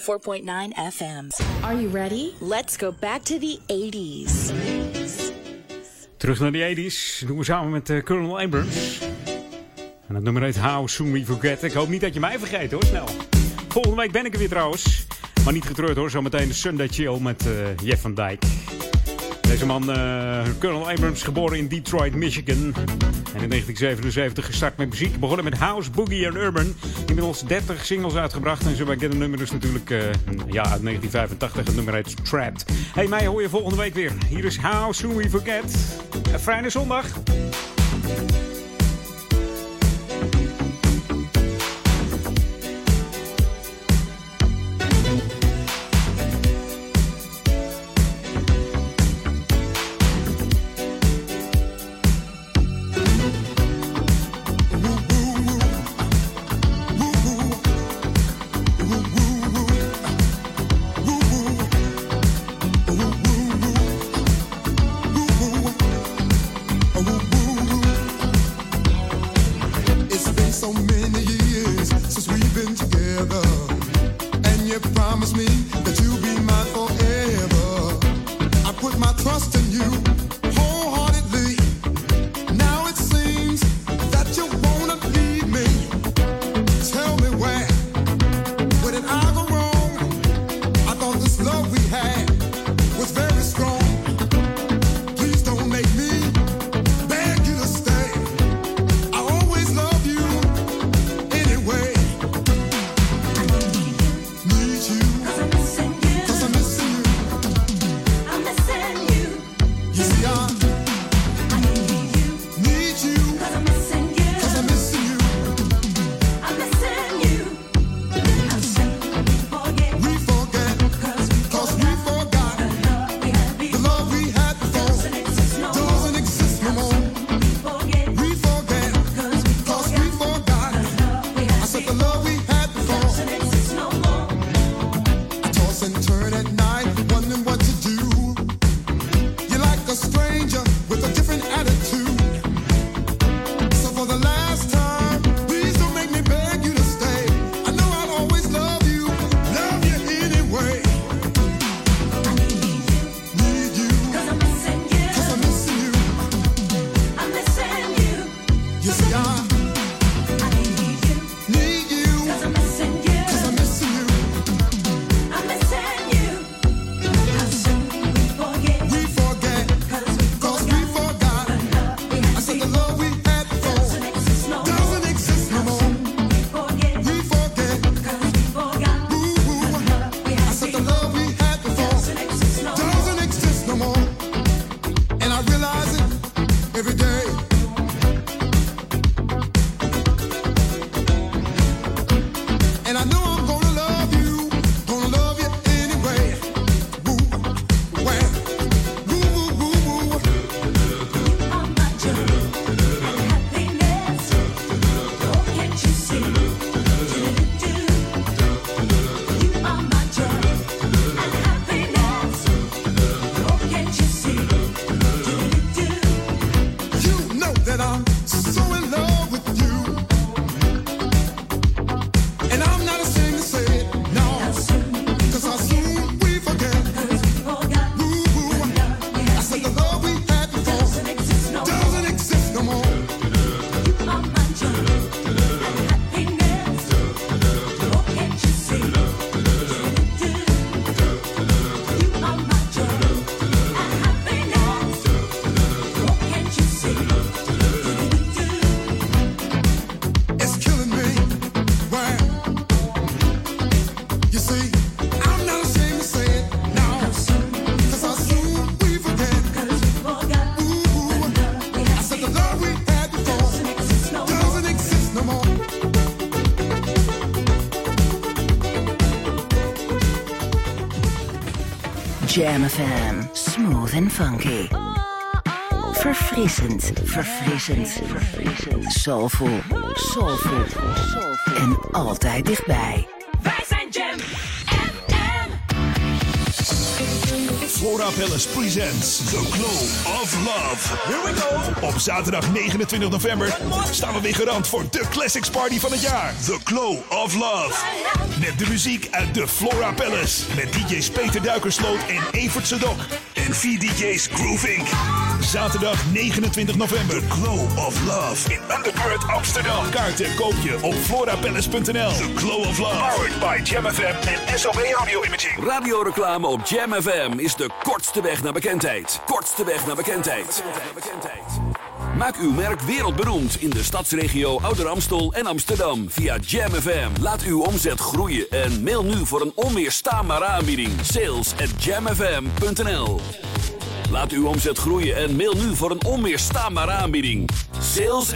A: 4.9 FM.
S: Are you ready?
A: Let's go back to the 80s.
T: Terug naar de 80s. Doen we samen met eh, Colonel Abrams. En het nummer heet How Soon We Forget. Ik hoop niet dat je mij vergeet hoor, snel. Volgende week ben ik er weer trouwens. Maar niet getreurd hoor, zometeen de Sunday Chill met eh, Jeff van Dijk. Deze man, eh, Colonel Abrams, geboren in Detroit, Michigan. En in 1977 gestart met muziek. Begonnen met House, Boogie en Urban. Inmiddels 30 singles uitgebracht. En zo bij een nummer is dus natuurlijk uh, ja, uit 1985. Het nummer heet Trapped. Hey, mij hoor je volgende week weer. Hier is House, Who We Forget. Een fijne zondag.
U: Jam Smooth and funky. Verfrissend, verfrissend, verfrissend. Soulful, soulful. En altijd dichtbij.
K: Flora Palace presents The Glow of Love. Here we go. Op zaterdag 29 november staan we weer garant voor de Classics Party van het jaar. The Glow of Love. Met de muziek uit de Flora Palace. Met DJ's Peter Duikersloot en Evert Sedok. En vier DJ's Groove Inc. Zaterdag 29 november. The Glow of Love. In Underground Amsterdam. Kaarten koop je op florapalace.nl. The Glow of Love. Powered by Jam FM en SOB Audio Imaging.
V: Radioreclame op Jam FM is de kortste weg naar bekendheid. Kortste weg naar bekendheid. Maak uw merk wereldberoemd in de stadsregio Ouder Amstel en Amsterdam via Jam FM. Laat uw omzet groeien en mail nu voor een onweerstaanbare aanbieding. Sales at jamfm.nl Laat uw omzet groeien en mail nu voor een onweerstaanbare aanbieding. Sales